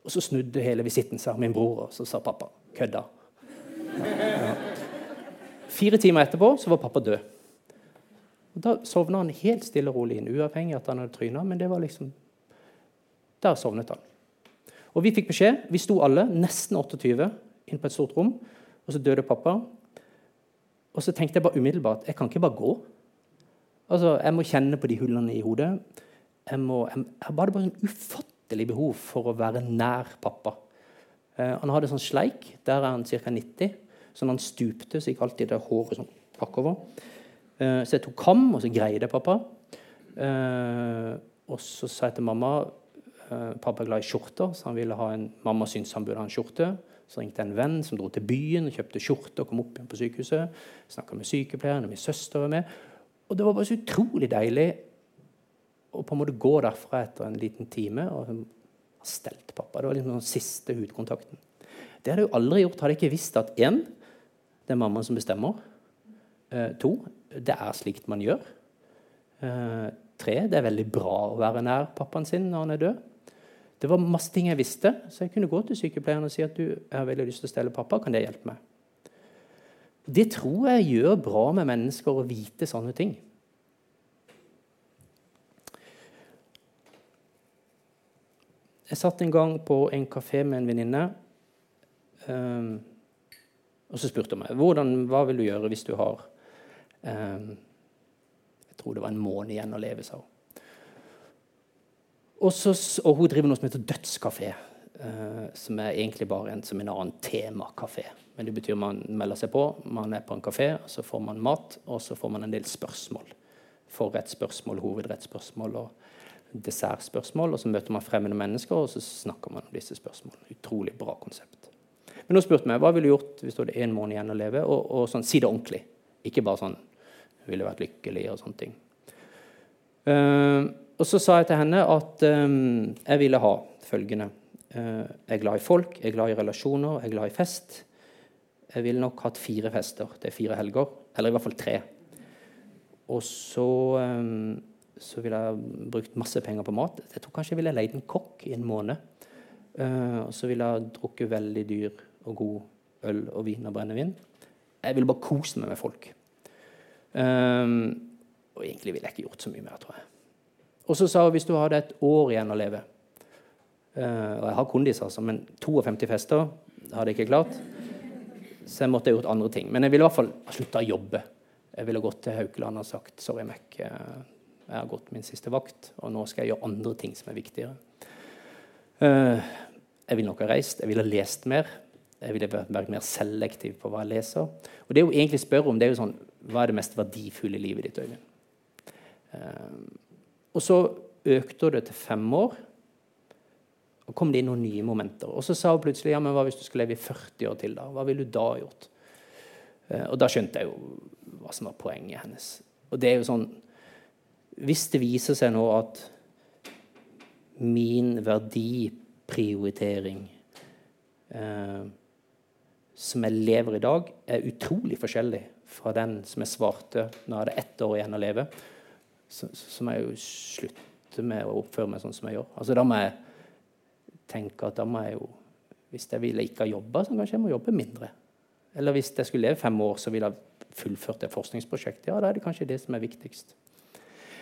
Og så snudde hele visitten seg, min bror, og så sa pappa 'kødda'. Ja. Fire timer etterpå så var pappa død. Og Da sovna han helt stille og rolig inn, uavhengig av at han hadde tryna. Men det var liksom Der sovnet han. Og vi fikk beskjed. Vi sto alle, nesten 28, inn på et stort rom. Og så døde pappa. Og så tenkte jeg bare umiddelbart jeg kan ikke bare gå. Altså, Jeg må kjenne på de hullene i hodet. Jeg, må, jeg, jeg hadde bare en ufattelig behov for å være nær pappa. Eh, han hadde sånn sleik. Der er han ca. 90. Så han stupte, så gikk alltid det håret sånn bakover. Eh, så jeg tok kam, og så greide jeg pappa. Eh, og så sa jeg til mamma eh, Pappa er glad i skjorter, så han ville ha en, mamma syntes han burde ha en skjorte. Så ringte en venn som dro til byen og kjøpte skjorte og kom opp igjen på sykehuset. Snakka med sykepleieren og min søster var med. Og det var bare så utrolig deilig å på en måte gå derfra etter en liten time og ha stelt pappa. Det var liksom den siste hudkontakten. Det hadde jeg jo aldri gjort hadde jeg ikke visst at én, det er mammaen som bestemmer. Eh, to, det er slikt man gjør. Eh, tre, det er veldig bra å være nær pappaen sin når han er død. Det var masse ting jeg visste, så jeg kunne gå til sykepleieren og si at du, jeg har veldig lyst til å stelle pappa, kan det hjelpe meg? Det tror jeg gjør bra med mennesker å vite sånne ting. jeg satt en gang på en kafé med en venninne. Um, og så spurte hun meg hvordan, hva vil du gjøre hvis du har um, Jeg tror det var en måned igjen å leve, sa hun. Og, så, og hun driver noe som heter Dødskafé. Uh, som er egentlig bare en, som en annen temakafé. Men det betyr man melder seg på, man er på en kafé, så får man mat, og så får man en del spørsmål. Forrettsspørsmål, hovedrettsspørsmål og dessertspørsmål. Og så møter man fremmede mennesker, og så snakker man om disse spørsmålene. Utrolig bra konsept. Men hun spurte meg hva ville du gjort hvis du hadde én måned igjen å leve. Og, og sånn, si det ordentlig. Ikke bare sånn ville vært lykkelig og sånne ting. Uh, og så sa jeg til henne at um, jeg ville ha følgende. Uh, jeg er glad i folk, jeg er glad i relasjoner, jeg er glad i fest. Jeg ville nok hatt fire fester. Det er fire helger. Eller i hvert fall tre. Og så, um, så ville jeg brukt masse penger på mat. Jeg tror kanskje jeg ville leid en kokk i en måned. Uh, og så ville jeg drukket veldig dyr og god øl og vin og brennevin. Jeg ville bare kose meg med folk. Og egentlig ville jeg ikke gjort så mye mer, tror jeg. Og så sa hun hvis du hadde et år igjen å leve Og jeg har kondis, altså, men 52 fester hadde jeg ikke klart. Så jeg måtte ha gjort andre ting. Men jeg ville i hvert fall slutta å jobbe. Jeg ville gått til Haukeland og sagt sorry, Mac. Eh, jeg har gått min siste vakt, og nå skal jeg gjøre andre ting som er viktigere. Uh, jeg ville nok ha reist. Jeg ville ha lest mer. Jeg ville vært mer selektiv på hva jeg leser. Og det hun egentlig spør om, det er jo sånn Hva er det mest verdifulle livet ditt, Øyvind? Og så økte det til fem år. Og kom det inn noen nye momenter. Og så sa hun plutselig ja, men hva hvis du skulle leve i 40 år til. da? Hva ville du da gjort? Uh, og da skjønte jeg jo hva som var poenget hennes. Og det er jo sånn Hvis det viser seg nå at min verdiprioritering eh, som jeg lever i dag, er utrolig forskjellig fra den som jeg svarte når jeg hadde ett år igjen å leve. Så, så må jeg jo slutte med å oppføre meg sånn som jeg gjør. Altså, da må jeg tenke at da må jeg jo Hvis jeg ville ikke ha jobba, så kanskje jeg må jobbe mindre. Eller hvis jeg skulle leve fem år, så ville jeg fullført et forskningsprosjekt. Ja, da er det kanskje det som er viktigst.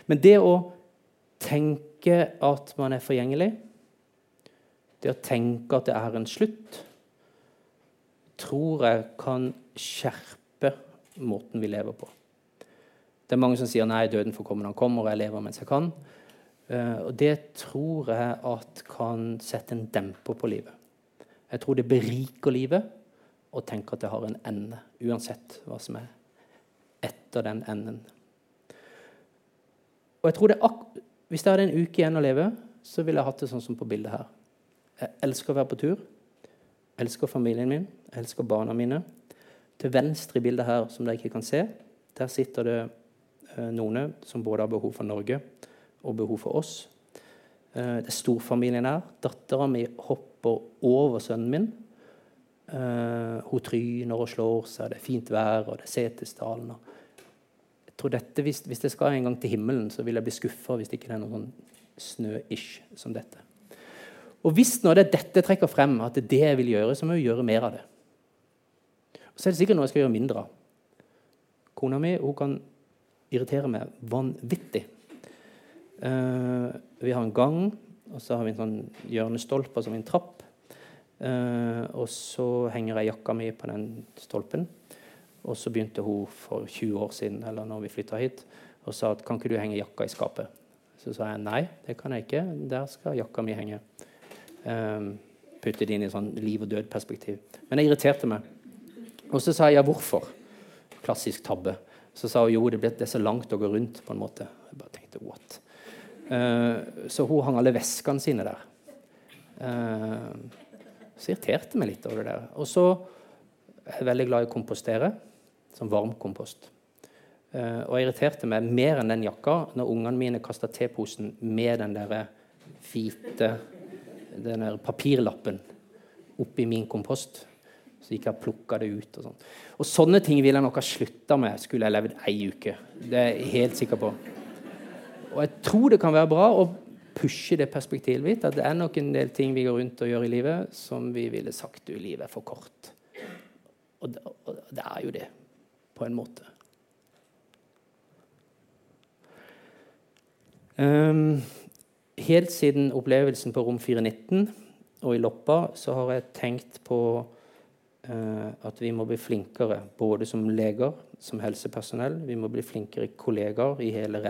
Men det å tenke at man er forgjengelig, det å tenke at det er en slutt tror jeg kan skjerpe måten vi lever på. Det er mange som sier nei, døden får komme når han kommer, og jeg lever mens jeg kan. Uh, og Det tror jeg at kan sette en demper på livet. Jeg tror det beriker livet å tenke at det har en ende, uansett hva som er etter den enden. Og jeg tror det Hvis jeg hadde en uke igjen å leve, så ville jeg hatt det sånn som på bildet her. Jeg elsker å være på tur. Jeg elsker familien min. Jeg elsker barna mine. Til venstre i bildet her, som dere ikke kan se, der sitter det eh, noen som både har behov for Norge og behov for oss. Eh, det er storfamilien her. Dattera mi hopper over sønnen min. Eh, hun tryner og slår seg, det er fint vær, og det er Setesdalen. Jeg hvis, hvis jeg skal en gang til himmelen, så vil jeg bli skuffa hvis det ikke er noe sånn snø-ish som dette. Og hvis nå det er dette trekker frem, at det er det jeg vil gjøre, så må jeg gjøre mer av det. Så er det sikkert noe jeg skal gjøre mindre av. Kona mi hun kan irritere meg vanvittig. Uh, vi har en gang, og så har vi en sånn hjørnestolpe som en trapp. Uh, og så henger jeg jakka mi på den stolpen. Og så begynte hun for 20 år siden eller når vi flytta hit, og sa at kan ikke du henge jakka i skapet. Så sa jeg nei, det kan jeg ikke. Der skal jakka mi henge. Uh, putte det inn i sånn liv og død-perspektiv. Men det irriterte meg. Og så sa jeg ja, hvorfor? Klassisk tabbe. Så sa hun jo, det, ble, det er så langt å gå rundt. på en måte. Jeg bare tenkte what? Uh, så hun hang alle veskene sine der. Uh, så irriterte meg litt over det der. Og så er jeg veldig glad i å kompostere. Som varmkompost. Uh, og jeg irriterte meg mer enn den jakka når ungene mine kasta teposen med den der hvite den der papirlappen oppi min kompost. Så gikk jeg plukka det ut. Og, og sånne ting ville jeg nok ha slutta med skulle jeg levd ei uke. Det er jeg helt sikker på. Og jeg tror det kan være bra å pushe det perspektivet mitt At det er nok en del ting vi går rundt og gjør i livet som vi ville sagt du, livet er for kort. Og det, er jo det, på en måte. Um, helt siden opplevelsen på Rom 419 og i Loppa så har jeg tenkt på uh, at vi må bli flinkere både som leger, som helsepersonell. Vi må bli flinkere kollegaer i hele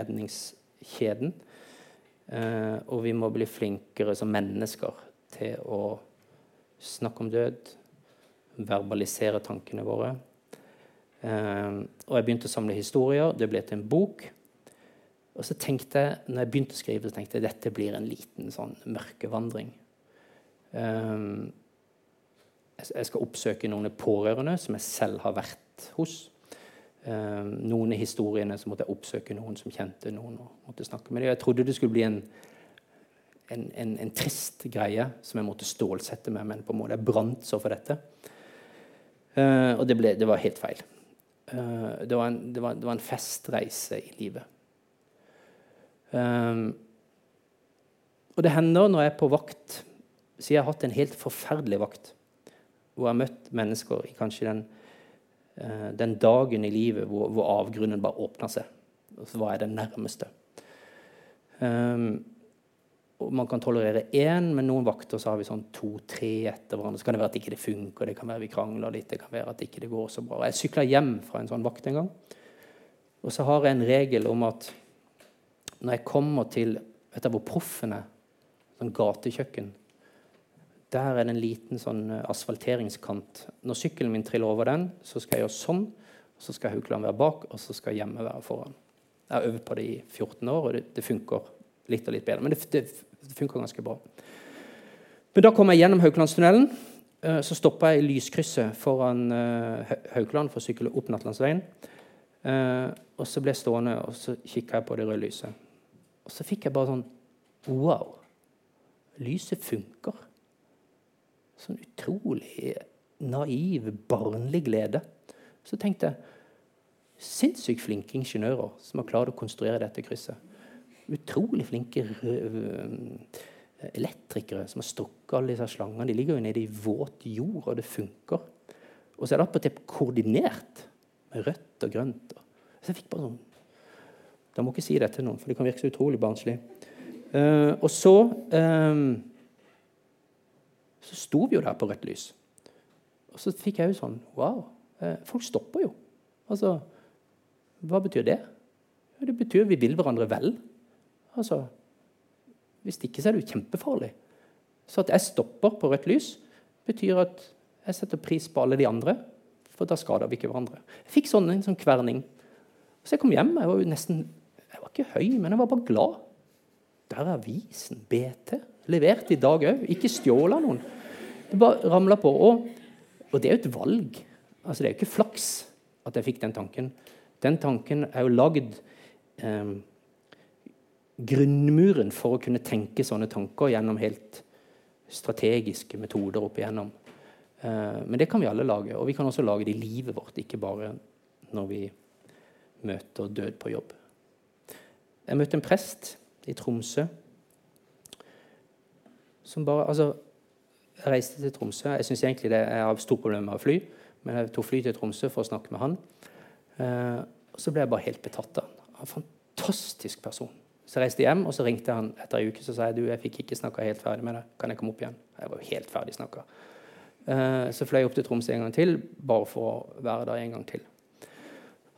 redningskjeden. Eh, og vi må bli flinkere som mennesker til å snakke om død, verbalisere tankene våre. Eh, og jeg begynte å samle historier. Det ble til en bok. Og så tenkte jeg, når jeg begynte å skrive, så tenkte jeg dette blir en liten sånn mørkevandring. Um, jeg skal oppsøke noen pårørende som jeg selv har vært hos. Um, noen av historiene så måtte jeg oppsøke noen som kjente noen. og måtte snakke med dem. Jeg trodde det skulle bli en, en, en, en trist greie som jeg måtte stålsette meg men på en måte jeg brant så for dette. Uh, og det, ble, det, var helt feil. Uh, det, var det, var, det, var en, festreise i livet. Um, og det hender når jeg er på vakt så jeg har hatt en helt forferdelig vakt. Hvor jeg har møtt mennesker i kanskje den, den dagen i livet hvor, hvor, avgrunnen bare åpna seg. Hva er det nærmeste. Um, man kan tolerere én, men noen vakter så har vi sånn to-tre etter hverandre. Så kan det være at ikke det funker, det kan være vi krangler litt, det kan være at ikke det går så bra. Jeg sykla hjem fra en sånn vakt en gang. Og så har jeg en regel om at når jeg kommer til Vet du hvor proffen er? Sånn gatekjøkken. Der er det en liten sånn eh, asfalteringskant. Når sykkelen min triller over den, så skal jeg gjøre sånn. Så skal Haukeland være bak, og så skal hjemme være foran. Jeg har øvd på det i 14 år, og det, det funker litt og litt bedre. Men det, det, det, funker ganske bra. Men da kom jeg gjennom Haukelandstunnelen. Eh, så stoppa jeg i lyskrysset foran uh, Haukeland for å sykle opp Nattlandsveien. Og så ble jeg stående og så kikka jeg på det røde lyset. Og så fikk jeg bare sånn Wow! Lyset funker sånn utrolig naiv, barnlig glede. Så tenkte jeg sinnssykt flinke ingeniører som har klart å konstruere dette krysset. Utrolig flinke elektrikere som har strukket alle disse slangene. De ligger jo nede i våt jord, og det funker. Og så er det attpåtil koordinert med rødt og grønt. Så jeg fikk bare sånn Da må ikke si det til noen, for det kan virke så utrolig barnslig. Uh, og så um, så sto vi jo der på rødt lys. Og så fikk jeg jo sånn Wow, eh, folk stopper jo. Altså, hva betyr det? Det betyr vi vil hverandre vel. Altså, Hvis ikke så er det jo kjempefarlig. Så at jeg stopper på rødt lys, betyr at jeg setter pris på alle de andre. For da skader vi ikke hverandre. Jeg fikk sånn en sånn kverning. Så jeg kom hjem. Jeg var jo nesten Jeg var ikke høy, men jeg var bare glad. Der er avisen. BT. Levert i dag òg. Ikke stjålet noen. Det bare ramla på. Og, og, det er jo et valg. Altså, det er jo ikke flaks at jeg fikk den tanken. Den tanken er jo lagd eh, Grunnmuren for å kunne tenke sånne tanker gjennom helt strategiske metoder opp igjennom. Eh, men det kan vi alle lage. Og vi kan også lage det i livet vårt, ikke bare når vi møter død på jobb. Jeg møtte en prest i Tromsø som bare Altså, jeg reiste til Tromsø. Jeg syns egentlig det er av stort problem med å fly, men jeg tok fly til Tromsø for å snakke med han. Eh, og så ble jeg bare helt betatt av han. En fantastisk person. Så jeg reiste hjem, og så ringte han etter en uke så sa jeg, du, jeg fikk ikke snakka helt ferdig med deg. Kan jeg komme opp igjen? Jeg var jo helt ferdig snakka. Eh, så fløy jeg opp til Tromsø en gang til, bare for å være der en gang til.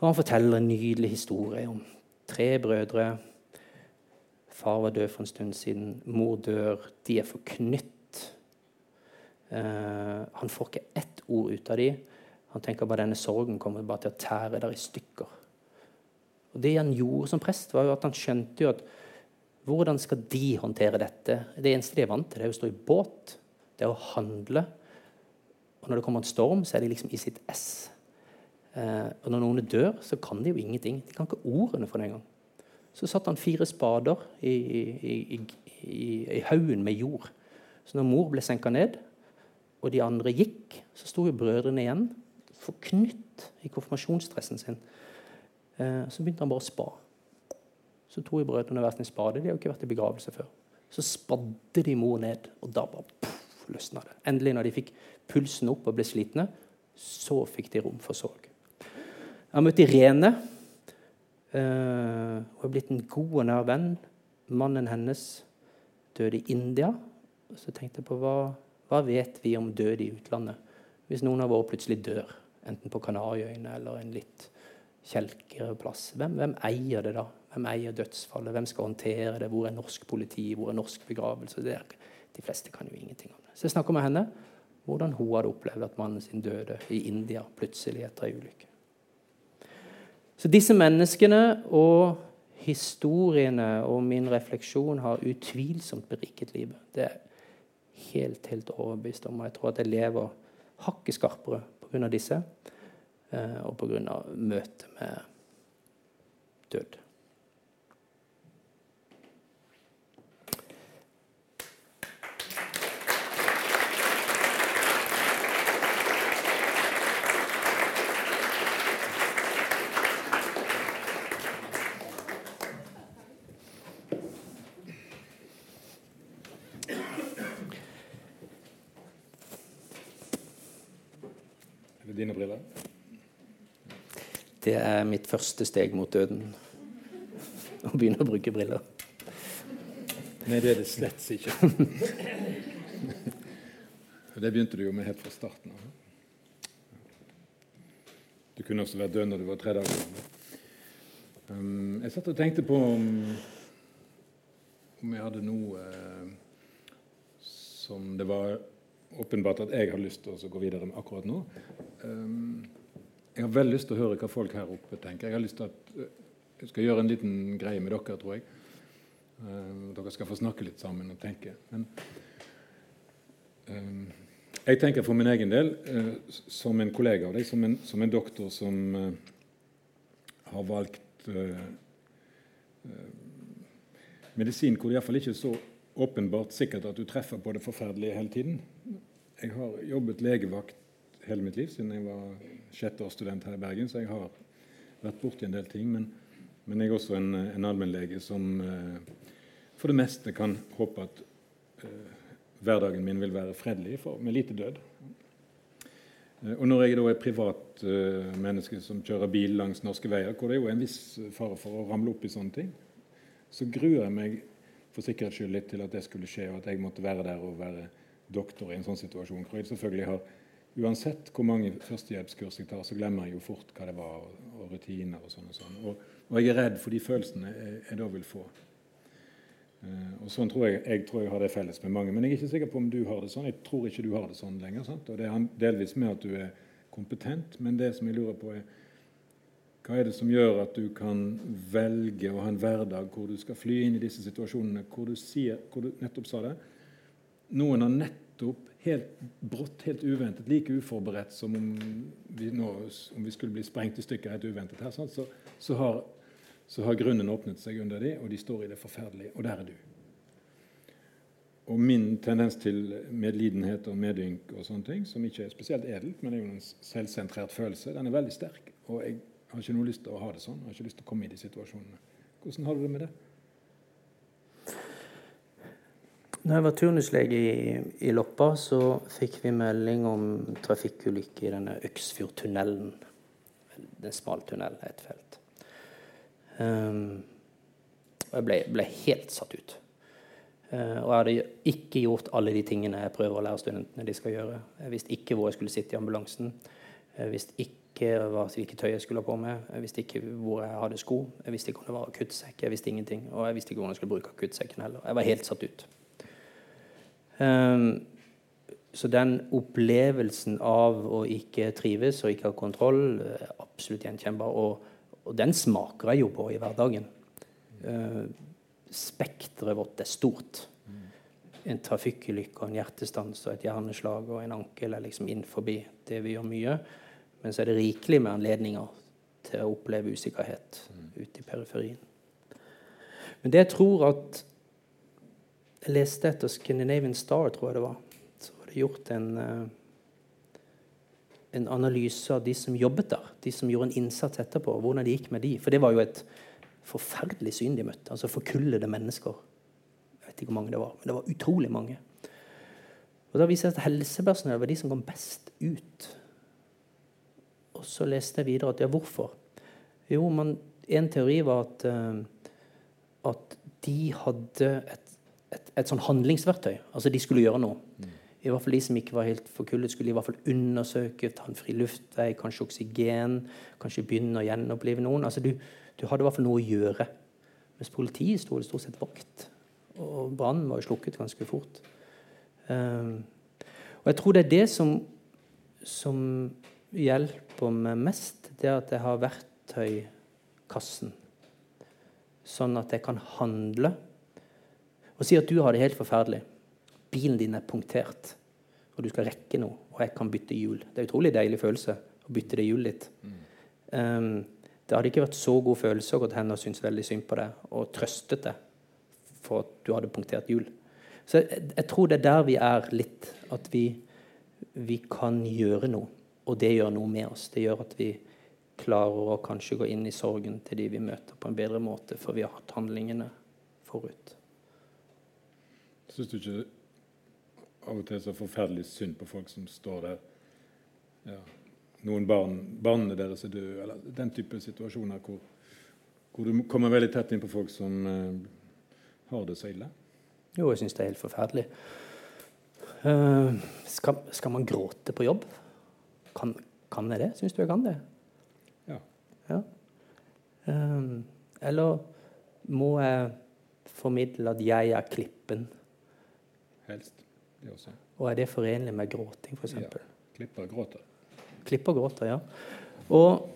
Og han forteller en nydelig historie om tre brødre. Far var død for en stund siden. Mor dør. De er forknytt Eh, han får ikke ett ord ut av dem. Han tenker bare denne sorgen kommer bare til å tære der i stykker. Og Det han gjorde som prest, var jo at han skjønte jo at hvordan skal de håndtere dette? Det eneste de er vant til, det er å stå i båt. Det er å handle. Og når det kommer en storm, så er de liksom i sitt ess. Eh, og når noen dør, så kan de jo ingenting. De kan ikke ordene for det engang. Så satte han fire spader i, i, i, i haugen med jord. Så når mor ble senka ned, og de andre gikk, så sto jo brødrene igjen forknytt i konfirmasjonsdressen sin. Eh, så begynte han bare å spa. Så tok brødrene hver sin spade. De har jo ikke vært i begravelse før. Så spadde de mor ned, og da bare puff, løsna det. Endelig, når de fikk pulsen opp og ble slitne, så fikk de rom for sorg. Jeg har møtt Irene. Hun er blitt en god og nær venn. Mannen hennes døde i India. Og så tenkte jeg på hva, hva vet vi om død i utlandet? Hvis noen av våre plutselig dør, enten på Kanariøyene eller en litt kjelkere plass, hvem, hvem, eier det da? Hvem eier dødsfallet? Hvem skal håndtere det? Hvor er norsk politi? Hvor er norsk begravelse? Er, de fleste kan jo ingenting om det. Så jeg snakker med henne hvordan hun hadde opplevd at mannen sin døde i India plutselig etter ei ulykke. Så disse menneskene og historiene og min refleksjon har utvilsomt beriket livet. Det er helt, helt overbevist om. Og jeg tror at jeg lever hakket skarpere pga. disse eh, og pga. møtet med død. Det er mitt første steg mot døden. Å begynne å bruke briller. Nei, det er det slett ikke. det begynte du jo med helt fra starten av. Du kunne også vært død når du var tre dager gammel. Um, jeg satt og tenkte på om, om jeg hadde noe uh, som det var åpenbart at jeg har lyst til å gå videre med akkurat nå. Um, jeg har veldig lyst til å høre hva folk her oppe tenker. Jeg har lyst til at eh, jeg skal gjøre en liten greie med dere, tror jeg. Uh, dere skal få snakke litt sammen og tenke. Men uh, jeg tenker for min egen del, som en kollega av deg, som en, som en doktor som har valgt medisin hvor det iallfall ikke er så åpenbart sikkert at du treffer på det forferdelige hele tiden. Jeg har jobbet legevakt hele mitt liv siden jeg var sjetteårsstudent her i Bergen, så jeg har vært borti en del ting. Men, men jeg er også en, en allmennlege som eh, for det meste kan håpe at eh, hverdagen min vil være fredelig for, med lite død. Eh, og når jeg da er privat uh, menneske som kjører bil langs norske veier, hvor det er jo en viss fare for å ramle opp i sånne ting, så gruer jeg meg for sikkerhets skyld litt til at det skulle skje, og at jeg måtte være der og være doktor i en sånn situasjon. Hvor jeg selvfølgelig har Uansett hvor mange førstehjelpskurs jeg tar, så glemmer jeg jo fort hva det var, og, og rutiner og sånn. Og, sånn. Og, og, jeg er redd for de følelsene jeg, jeg da vil få. Uh, og sånn tror jeg, jeg tror jeg har det felles med mange. Men jeg er ikke sikker på om du har det sånn. Jeg tror ikke du har det sånn lenger. Sant? Og Det er delvis med at du er kompetent, men det som jeg lurer på, er hva er det som gjør at du kan velge å ha en hverdag hvor du skal fly inn i disse situasjonene hvor du, sier, hvor du nettopp sa det? Noen har nettopp helt brått, helt uventet, like uforberedt som om vi, nå, om vi skulle bli sprengt i stykker helt uventet her, så, så, har, så, har, grunnen åpnet seg under dem, og de står i det forferdelige. Og der er du. Og min tendens til medlidenhet og medynk og sånne ting, som ikke er spesielt edelt, men er jo en selvsentrert følelse, den er veldig sterk. Og jeg har ikke noe lyst til å ha det sånn. Jeg har ikke lyst til å komme i de situasjonene. Hvordan har du det med det? Når jeg var turnuslege i, i, Loppa, så fikk vi melding om trafikkulykke i denne Øksfjordtunnelen. En smal tunnel, et felt. Um, og jeg ble, ble, helt satt ut. Uh, og jeg hadde ikke gjort alle de tingene jeg prøver å lære studentene de skal gjøre. Jeg visste ikke hvor jeg skulle sitte i ambulansen. Jeg visste ikke hvilket tøy jeg skulle ha på meg. Jeg visste ikke hvor jeg hadde sko. Jeg visste ikke om det var akuttsekk. Jeg visste ingenting. Og jeg visste ikke hvordan jeg skulle bruke akuttsekken heller. Jeg var helt satt ut. Um, så den opplevelsen av å ikke trives og ikke ha kontroll er absolutt gjenkjennbar. Og, og, den smaker jeg jo på i hverdagen. Uh, Spekteret vårt er stort. En trafikkulykke en hjertestans og et hjerneslag og en ankel er liksom innenfor det vi gjør mye. Men så er det rikelig med anledninger til å oppleve usikkerhet ute i periferien. Men det jeg tror at jeg leste etter Scandinavian Star, tror jeg det var. Så var det gjort en, eh, en analyse av de som jobbet der. De som gjorde en innsats etterpå. Hvordan det gikk med de. For det var jo et forferdelig syn de møtte. Altså forkullede mennesker. Jeg vet ikke hvor mange det var, men det var utrolig mange. Og Da viser det at helsepersonell var de som kom best ut. Og så leste jeg videre at ja, hvorfor? Jo, man, en teori var at, uh, at de hadde et et et sånn handlingsverktøy. Altså de skulle gjøre noe. I hvert fall De som ikke var helt forkullet, skulle i hvert fall undersøke, ta en fri luftvei, kanskje oksygen, kanskje begynne å gjenopplive noen. Altså du, du hadde i hvert fall noe å gjøre. Mens politiet sto stort sett vakt. Og brannen var jo slukket ganske fort. Um, og jeg tror det er det som, som hjelper meg mest, det at jeg har verktøykassen. Sånn at jeg kan handle. Og si at du har det helt forferdelig. Bilen din er punktert, og du skal rekke noe, og jeg kan bytte hjul. Det er en utrolig deilig følelse å bytte det hjulet ditt. Mm. Um, det hadde ikke vært så god følelse å gå til henne og synes veldig synd på deg og trøstet deg for at du hadde punktert hjul. Så jeg, jeg, tror det er der vi er litt. At vi, vi kan gjøre noe. Og det gjør noe med oss. Det gjør at vi klarer å kanskje gå inn i sorgen til de vi møter, på en bedre måte, for vi har hatt handlingene forut. Syns du ikke av og til så forferdelig synd på folk som står der ja, Noen barn, barna deres er døde, eller den type situasjoner hvor, hvor, du kommer veldig tett inn på folk som eh, har det så ille? Jo, jeg syns det er helt forferdelig. Uh, skal, skal, man gråte på jobb? Kan, kan jeg det? Syns du jeg kan det? Ja. ja. Uh, eller må jeg formidle at jeg er klippen? Helst. Det også. Og er det forenlig med gråting, f.eks.? Ja. Klipper gråter. Klipper gråter, ja. Og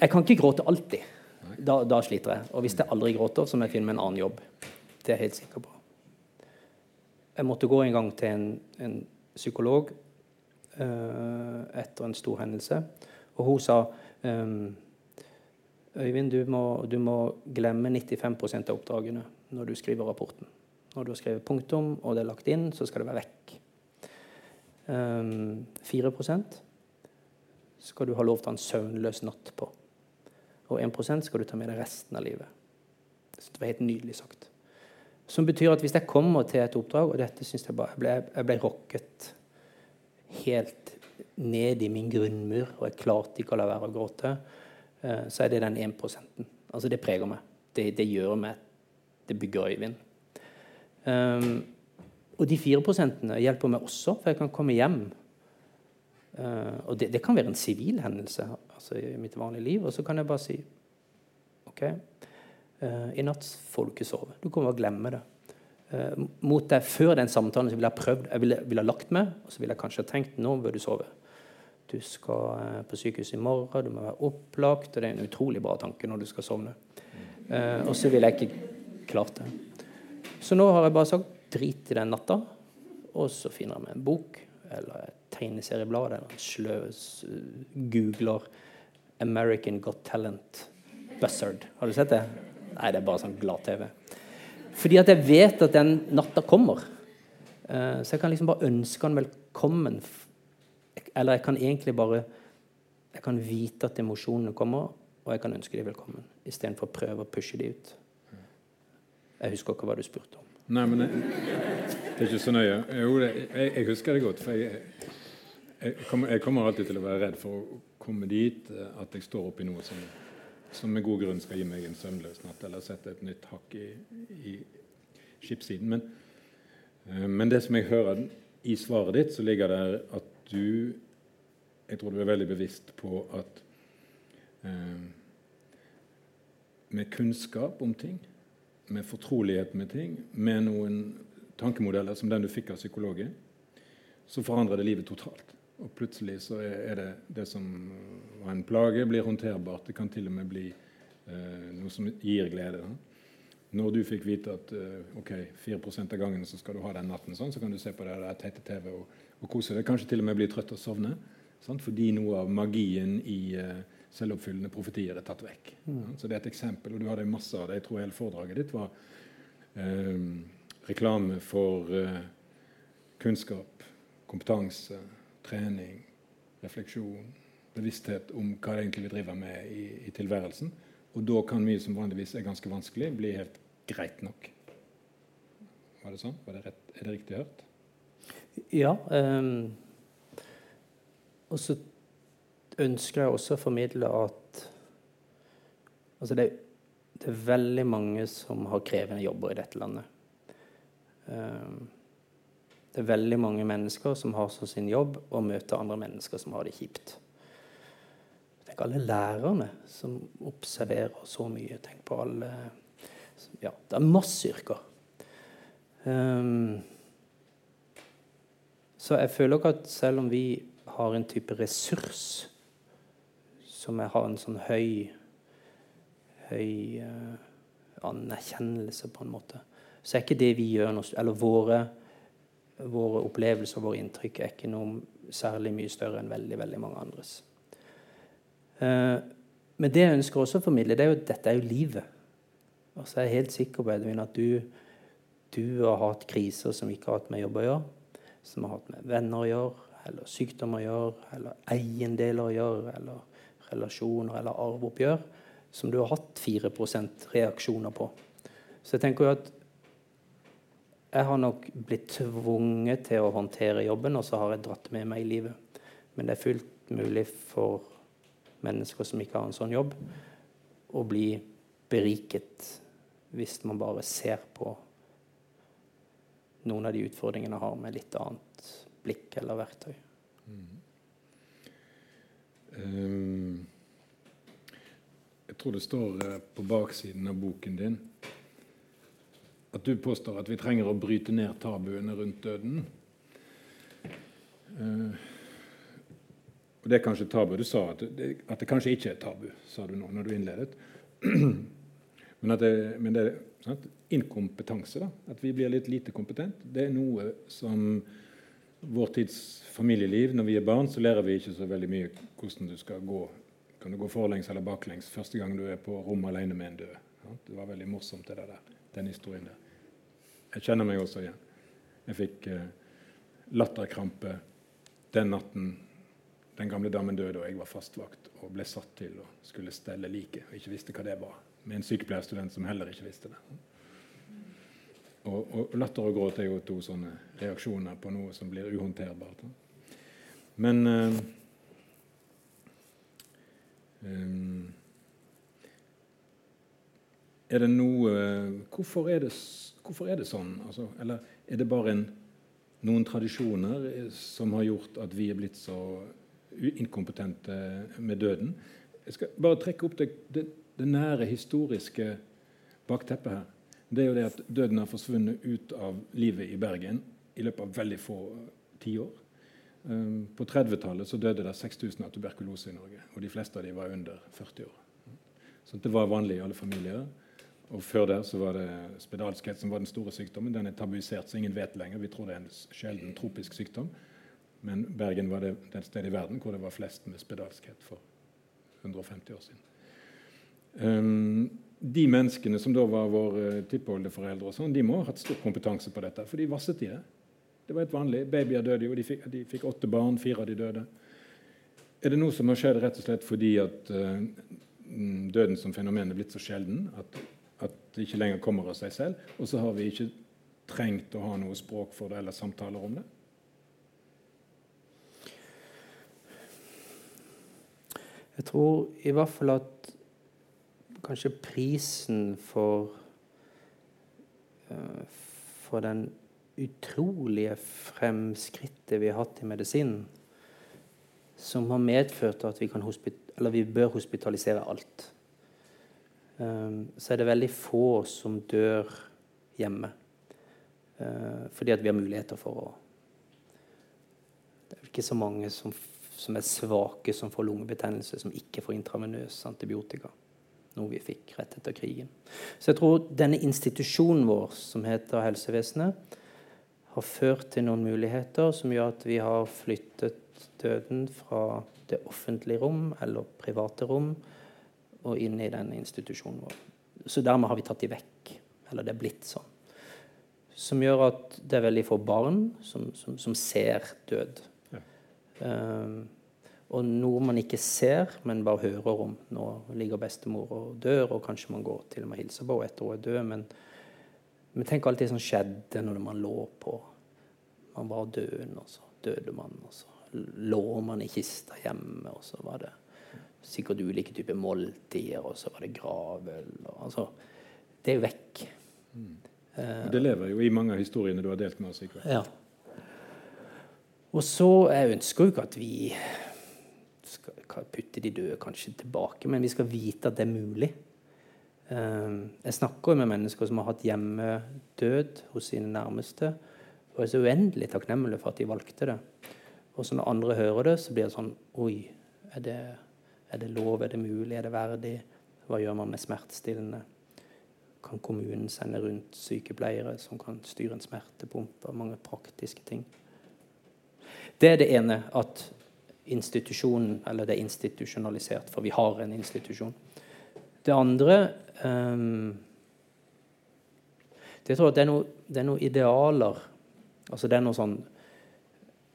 jeg kan ikke gråte alltid. Da, da, sliter jeg. Og hvis jeg aldri gråter, så må jeg finne meg en annen jobb. Det er jeg helt sikker på. Jeg måtte gå en gang til en, en psykolog uh, etter en stor hendelse, og hun sa um, Øyvind, du må, du må glemme 95% av oppdragene når du skriver rapporten. Når du har skrevet punktum og det er lagt inn, så skal det være vekk. Um, 4% skal du ha lov til å ha en søvnløs natt på. Og 1% skal du ta med deg resten av livet. det var helt nydelig sagt. Som betyr at hvis jeg kommer til et oppdrag, og dette synes jeg bare Jeg ble, jeg ble rocket helt ned i min grunnmur, og jeg klarte ikke å la være å gråte, eh, så er det den 1% Altså, det preger meg. Det, det gjør meg Det bygger Øyvind. Um, og de fire prosentene hjelper meg også, for jeg kan komme hjem. Uh, og det, det, kan være en sivil hendelse altså i mitt vanlige liv. Og så kan jeg bare si OK, Uh, I natt får du ikke sove. Du kommer til å glemme det. Uh, mot deg Før den samtalen så ville jeg prøvd, jeg ville, ville lagt meg og så ville jeg kanskje tenkt nå bør du sove. Du skal på sykehus i morgen, du må være opplagt. og Det er en utrolig bra tanke når du skal sovne. og så ville jeg ikke klart det. Så nå har jeg bare sagt drit i den natta, og så finner jeg meg en bok eller et tegneserieblad eller en sløs googler 'American Got Talent'. Buzzard. Har du sett det? Nei, det er bare sånn glad-TV. Fordi at jeg vet at den natta kommer. Uh, så jeg kan liksom bare ønske han velkommen. Eller jeg kan egentlig bare Jeg kan vite at emosjonene kommer, og jeg kan ønske dem velkommen. Istedenfor å prøve å pushe dem ut. Jeg husker ikke hva du spurte om. Nei, men det, det er ikke så nøye. Jo, det, jeg, jeg, husker det godt. For jeg, jeg, kommer, jeg, kommer, alltid til å være redd for å komme dit eh, at jeg står oppi noe som som med god grunn skal gi meg en søvnløs natt eller sette et nytt hakk i, i skipssiden. Men, uh, men, det som jeg hører i svaret ditt, så ligger det at du Jeg tror du er veldig bevisst på at eh, med kunnskap om ting, med fortrolighet med ting, med noen tankemodeller som den du fikk av psykologen, så forandrer det livet totalt. Og plutselig så er det det som var en plage, blir håndterbart. Det kan til og med bli eh, noe som gir glede. Da. Når du fikk vite at eh, ok, 4 av gangen så skal du ha den natten, sånn, så kan du se på det der teite TV og, og, kose deg. Kanskje til og med bli trøtt og sovne. Sant? Fordi noe av magien i eh, selvoppfyllende profetier er tatt vekk. Mm. Så det er et eksempel, og du hadde masse av det. Jeg tror hele foredraget ditt var eh, reklame for eh, kunnskap, kompetanse trening, refleksjon, bevissthet om hva det egentlig vi driver med i, i tilværelsen. Og da kan mye som vanligvis er ganske vanskelig, bli helt greit nok. Var det sånn? Var det rett, er det riktig hørt? Ja. Um, og så ønsker jeg også å formidle at altså det, det, er veldig mange som har krevende jobber i dette landet. Um, det er veldig mange mennesker som har som sin jobb å møte andre mennesker som har det kjipt. Tenk alle lærerne som observerer så mye. Tenk på alle Ja, det er masse yrker. Um, så jeg føler ikke at selv om vi har en type ressurs som har en sånn høy høy uh, anerkjennelse, på en måte, så er ikke det vi gjør Eller våre våre opplevelser og våre inntrykk er ikke noe særlig mye større enn veldig veldig mange andres. Eh, men det jeg ønsker også å formidle, det er jo at dette er jo livet. Altså, jeg er helt sikker på Edwin, at du, du, har hatt kriser som ikke har hatt med jobb å gjøre, som har hatt med venner å gjøre, eller sykdom å gjøre, eller eiendeler å gjøre, eller relasjoner eller arveoppgjør, som du har hatt 4% reaksjoner på. Så jeg tenker jo at jeg har nok blitt tvunget til å håndtere jobben, og så har jeg dratt med meg i livet. Men det er fullt mulig for mennesker som ikke har en sånn jobb, å bli beriket hvis man bare ser på noen av de utfordringene har med litt annet blikk eller verktøy. Mm. Um, jeg tror det står uh, på baksiden av boken din at du påstår at vi trenger å bryte ned tabuene rundt døden. Uh, og Det er kanskje tabu. Du sa at det, at det, kanskje ikke er tabu, sa du nå når du innledet. men, det, men det sant? inkompetanse, da. At vi blir litt lite kompetent. Det er noe som vår tids familieliv Når vi er barn, så lærer vi ikke så veldig mye hvordan du skal gå. Kan du gå forlengs eller baklengs første gang du er på rommet alene med en død? Det var veldig morsomt, det der, den historien der. Jeg kjenner meg også igjen. Jeg fikk eh, latterkrampe den natten den gamle damen døde, og jeg var fastvakt og ble satt til å skulle stelle liket og ikke visste hva det var. Med en sykepleierstudent som heller ikke visste det. Og, og, latter og gråt er jo to sånne reaksjoner på noe som blir uhåndterbart. Men uh, um, Er det noe Hvorfor er det Hvorfor er det sånn? Altså, eller er det bare en, noen tradisjoner eh, som har gjort at vi er blitt så inkompetente med døden? Jeg skal bare trekke opp det, det, det nære historiske bakteppet her. Det er jo det at døden har forsvunnet ut av livet i Bergen i løpet av veldig få tiår. Um, på 30-tallet så døde det 6000 av tuberkulose i Norge. Og de fleste av dem var under 40 år. Så det var vanlig i alle familier. Og Før der så var det spedalskhet som var den store sykdommen. Den er tabuisert, så ingen vet lenger. Vi tror det er en sjelden tropisk sykdom. Men Bergen var det, det stedet i verden hvor det var flest med spedalskhet for 150 år siden. Um, de menneskene som da var våre tippoldeforeldre, sånn, de må ha hatt stor kompetanse på dette, for de vasset i det. Det var helt vanlig. Babyer døde jo, de fikk, de fikk åtte barn, fire av de døde. Er det noe som har skjedd rett og slett fordi at uh, døden som fenomen er blitt så sjelden at at det ikke lenger kommer av seg selv. Og så har vi ikke trengt å ha noe språk for det eller samtaler om det. Jeg tror i hvert fall at kanskje prisen for uh, for den utrolige fremskrittet vi har hatt i medisinen, som har medført at vi, vi bør hospitalisere alt. Ehm, så er det veldig få som dør hjemme. Ehm, fordi at vi har muligheter for å Det er ikke så mange som, som er svake, som får lungebetennelse, som ikke får intravenøs antibiotika. Noe vi fikk rett etter krigen. Så jeg tror denne institusjonen vår, som heter helsevesenet, har ført til noen muligheter som gjør at vi har flyttet døden fra det offentlige rom eller private rom og inn i denne institusjonen vår. Så dermed har vi tatt de vekk. Eller det er blitt sånn. Som gjør at det er veldig få barn som, som, som ser død. Ja. Um, og noe man ikke ser, men bare hører om. Nå ligger bestemor og dør, og kanskje man går til og med hilser på etter hun er død. Men, men tenk alt det som skjedde når man lå på. Man var død, og så døde man. Og så lå man i kista hjemme, og så var det sikkert ulike typer måltider, og så var det gravøl. Altså, det er jo vekk. Mm. Det lever jo i mange av historiene du har delt med oss i kveld. Ja. Og så Jeg ønsker jo ikke at vi skal putte de døde kanskje tilbake, men vi skal vite at det er mulig. Eh, jeg snakker jo med mennesker som har hatt hjemmedød hos sine nærmeste, og er så uendelig takknemlige for at de valgte det. Og så når andre hører det, så blir det sånn Oi, er det, er det lov? Er det mulig? Er det verdig? Hva gjør man med smertestillende? Kan kommunen sende rundt sykepleiere som kan styre en smertepumpe? Mange praktiske ting. Det er det ene, at institusjonen, eller det er institusjonalisert, for vi har en institusjon. Det andre um, det tror jeg det er, noe, noen idealer. Altså det er noe sånn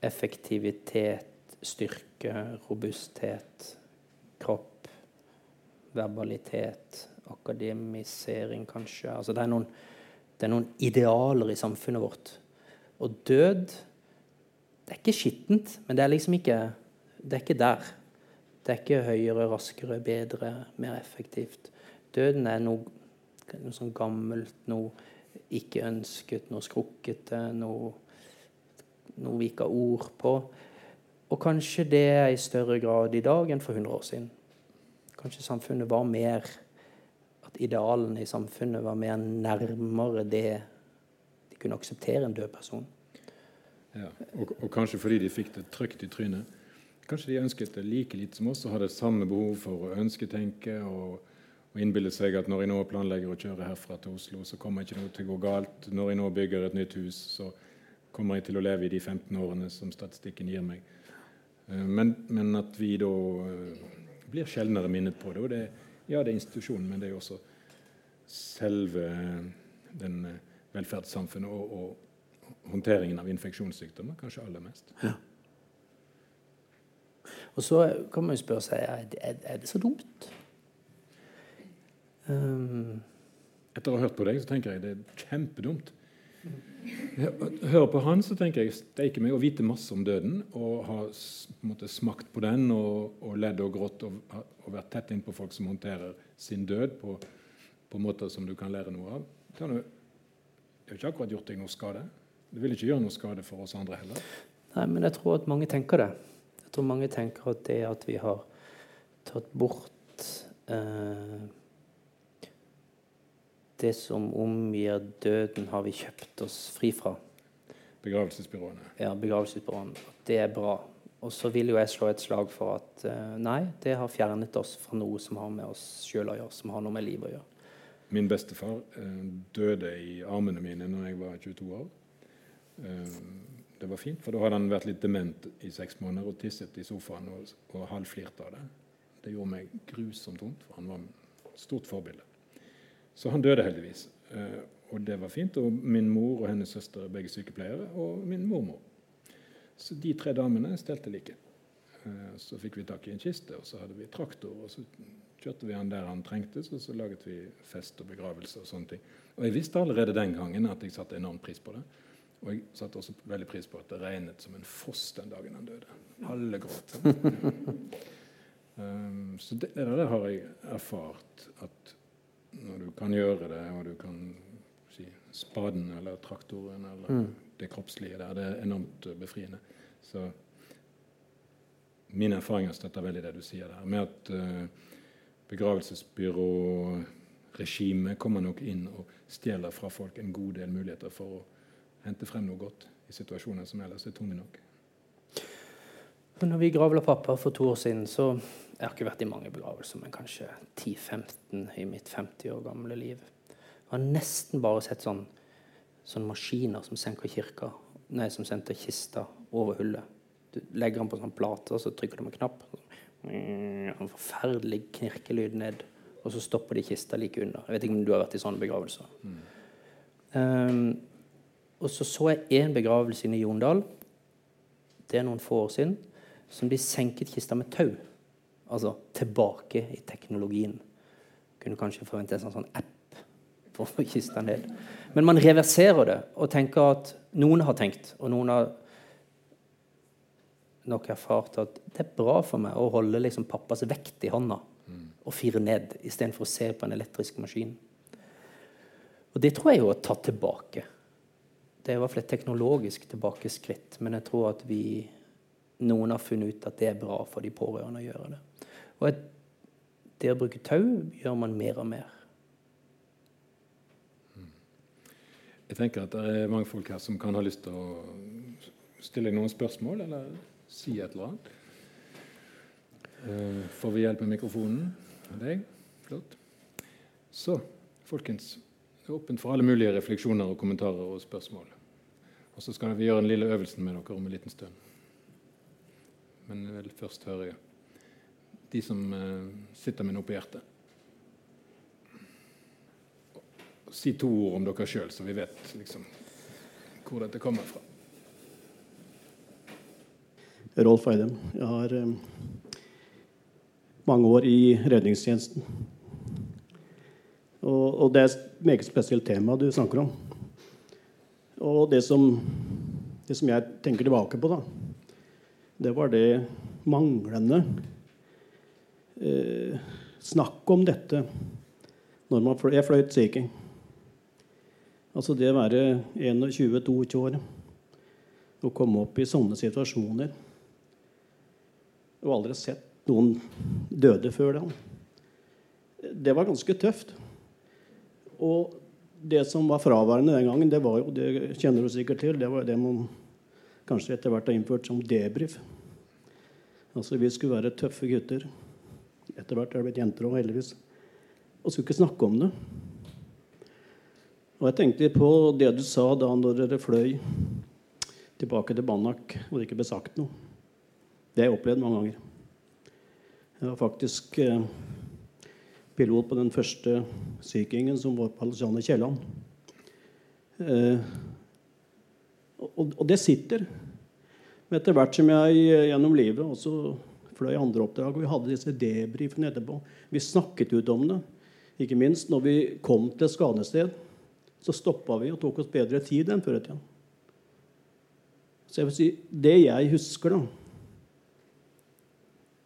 effektivitet, styrke, robusthet, kropp, verbalitet, akademisering, kanskje. Altså det, er noen, det er noen idealer i samfunnet vårt. Og død Det er ikke skittent, men det er liksom ikke Det er ikke der. Det er ikke høyere, raskere, bedre, mer effektivt. Døden er noe, noe sånn gammelt, noe ikke ønsket, noe skrukkete, noe noe vi ikke har ord på. Og kanskje det er i større grad i dag enn for 100 år siden. Kanskje samfunnet var mer At idealene i samfunnet var mer nærmere det de kunne akseptere en død person. Ja, og, og kanskje fordi de fikk det trygt i trynet. Kanskje de ønsket det like lite som oss og hadde samme behov for å ønsketenke og, og innbille seg at når jeg nå planlegger å kjøre herfra til Oslo, så kommer ikke noe til å gå galt. Når jeg nå bygger et nytt hus, så kommer jeg til å leve i de 15 årene som statistikken gir meg. Eh, men, men at vi da eh, blir sjeldnere minnet på det. Og det, ja, det er institusjonen, men det er jo også selve den eh, velferdssamfunnet og, og håndteringen av infeksjonssykdommer kanskje aller mest. Ja. Og så kan man jo spørre seg er er det så dumt. Um, Etter å ha hørt på deg, så tenker jeg det er kjempedumt. Hører på han, så tenker jeg steike meg å vite masse om døden og ha på måte, smakt på den og, og ledd og grått og, og vært tett innpå folk som håndterer sin død på, på måter som du kan lære noe av. Det har jo ikke akkurat gjort deg noe skade. Det vil ikke gjøre noe skade for oss andre heller. Nei, men jeg tror at mange tenker det. Jeg tror mange tenker at det at vi har tatt bort eh, det som omgir døden, har vi kjøpt oss fri fra. Begravelsesbyråene. Ja, begravelsesbyråene. Det er bra. Og så vil jo jeg slå et slag for at eh, nei, det har fjernet oss fra noe som har med oss sjøl å gjøre, som har noe med livet å gjøre. Min bestefar eh, døde i armene mine når jeg var 22 år. Uh, det var fint, for da hadde han vært litt dement i seks måneder og tisset i sofaen og, og halvflirt av det. Det gjorde meg grusomt vondt, for han var et stort forbilde. Så han døde heldigvis. Eh, og det var fint. Og min mor og hennes søster er begge sykepleiere, og min mormor. Så de tre damene stelte like. Eh, så fikk vi tak i en kiste, og så hadde vi traktor. og så kjørte vi han der han trengtes, og så laget vi fest og begravelse og sånne ting. Og jeg visste allerede den gangen at jeg satte enormt pris på det. Og jeg satte også veldig pris på at det regnet som en foss den dagen han døde. Alle gråt. um, så det, det der har jeg erfart at når du kan gjøre det, og du kan si, spaden eller traktoren eller mm. det kroppslige der, det er enormt eh, befriende. Så min erfaring har støtter veldig det du sier der, med at uh, begravelsesbyråregimet kommer nok inn og stjeler fra folk en god del muligheter for å hente frem noe godt i situasjoner som ellers er tunge nok. Når vi gravla pappa for to år siden, så jeg har ikke vært i mange begravelser, men kanskje 10-15 i mitt 50 år gamle liv. Jeg har nesten bare sett sånn, sånne maskiner som senker kirka, nei, som sendte kista over hullet. Du legger den på sånn plate, og så trykker du med knapp. En forferdelig knirkelyd ned, og så stopper de kista like under. Jeg vet ikke om du har vært i sånne begravelser. Mm. Um, og så så jeg én begravelse inne i Jondal. Det er noen få år siden. Som de senket kista med tau. Altså tilbake i teknologien. Kunne kanskje forvente en sånn, sånn app for å få kista ned. Men man reverserer det og tenker at noen har tenkt, og noen har nok erfart at det er bra for meg å holde liksom pappas vekt i hånda og fire ned istedenfor å se på en elektrisk maskin. Og det tror jeg jo er tatt tilbake. Det er i hvert fall et teknologisk tilbakeskritt. Men jeg tror at vi, noen har funnet ut at det er bra for de pårørende å gjøre det. Og et, det å bruke tau gjør man mer og mer. Jeg tenker at Det er mange folk her som kan ha lyst til å stille noen spørsmål eller si et eller annet. Uh, får vi hjelp med mikrofonen av deg? Flott. Så, folkens. Er åpent for alle mulige refleksjoner og kommentarer og spørsmål. Og så skal vi gjøre den lille øvelsen med dere om en liten stund. Men jeg vil først høre de som uh, sitter med noe på hjertet. si to ord om dere sjøl, så vi vet liksom, hvor dette kommer fra. Rolf Eidem. Jeg har eh, mange år i redningstjenesten. Og, og, det er et meget spesielt tema du snakker om. Og det som, det som jeg tenker tilbake på, da, det var det manglende eh, snakk om dette når man fløy, Jeg fløy Sea King. Altså det å være 21-22 år og komme opp i sånne situasjoner Og aldri sett noen døde før det. Det var ganske tøft. Og det som var fraværende den gangen, det var jo, det kjenner du sikkert til, det var det man kanskje etter hvert har innført som debrief. Altså vi skulle være tøffe gutter. Etter hvert er det blitt jenter òg, heldigvis. Og skulle ikke snakke om det. Og jeg tenkte på det du sa da når dere fløy tilbake til Banak og det ikke ble sagt noe. Det har jeg opplevd mange ganger. Jeg var faktisk eh, pilot på den første Sea Kingen, som var på Alexander Kielland. Eh, og, og, det sitter. Men etter hvert som jeg eh, gjennom livet også fløy andre oppdrag, og vi hadde disse debrifene etterpå Vi snakket ut om det, ikke minst når vi kom til et skadested så stoppa vi og tok oss bedre tid enn før i. Så jeg vil si, det jeg husker, da,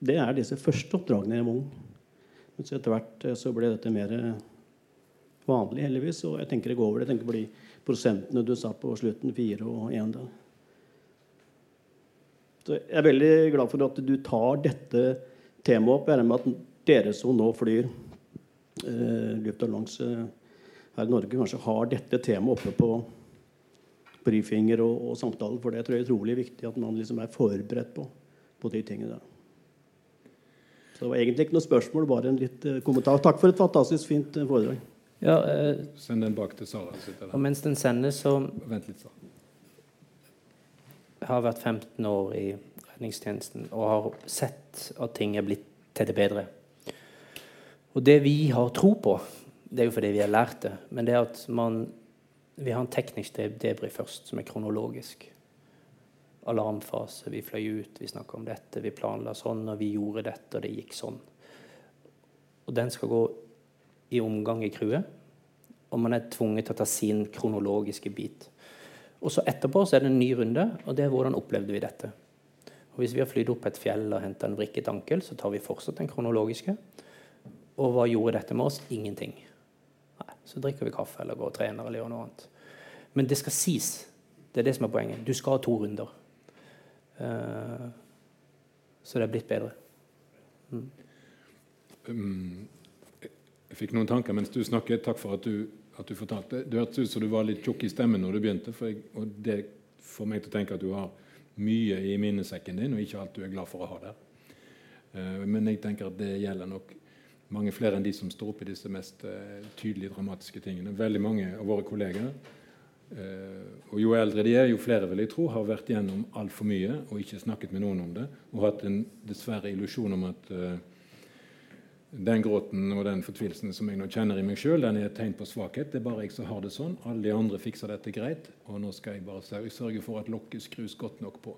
det er disse første oppdragene jeg var ung. Men så etter hvert eh, så ble dette mer eh, vanlig, heldigvis. Og jeg tenker det går over. Jeg tenker på de prosentene du sa på slutten. Fire og én. Så jeg er veldig glad for at du tar dette temaet opp. Jeg regner med at dere som nå flyr eh, luftavlangs eh, her i Norge kanskje har dette temaet oppe på brifinger og, og samtaler. For det tror jeg er utrolig viktig at man liksom er forberedt på, på de tingene der. Så det var egentlig ikke noe spørsmål, bare en litt uh, kommentar. Takk for et fantastisk fint uh, foredrag. Ja, eh, Send den bak til Sara. Og mens den sendes, så Vent litt, Sara. Jeg har vært 15 år i redningstjenesten og har sett at ting er blitt til det bedre. Og det vi har tro på, det er jo fordi vi har lært det. Men det er at man, vi har en teknisk debrief først, som er kronologisk. Alarmfase, vi fløy ut, vi snakka om dette, vi planla sånn, og vi gjorde dette, og det gikk sånn. Og den skal gå i omgang i crewet. Og man er tvunget til å ta sin kronologiske bit. Og så etterpå så er det en ny runde, og det er hvordan opplevde vi dette. Og Hvis vi har flydd opp et fjell og henta en vrikket ankel, så tar vi fortsatt den kronologiske. Og hva gjorde dette med oss? Ingenting. Nei, så drikker vi kaffe eller går og trener eller gjør noe annet. Men det skal sies. Det er det som er poenget. Du skal ha to runder. Uh, så det er blitt bedre. Mm. Um, jeg fikk noen tanker mens du snakket. Takk for at du, at du fortalte. Det hørtes ut som du var litt tjukk i stemmen når du begynte. Jeg, og det får meg til å tenke at du har mye i minnesekken din, og ikke alt du er glad for å ha der. Uh, men jeg tenker at det gjelder nok mange flere enn de som står oppe i disse mest uh, tydelige, dramatiske tingene. Veldig mange av våre kolleger. Uh, og Jo eldre de er, jo flere vil jeg tro har vært gjennom altfor mye og ikke snakket med noen om det. Og hatt en dessverre illusjon om at uh, den gråten og den fortvilelsen som jeg nå kjenner i meg sjøl, den er et tegn på svakhet. Det er bare jeg som har det sånn. Alle de andre fikser dette greit. Og nå skal jeg bare sørge for at lokket skrus godt nok på.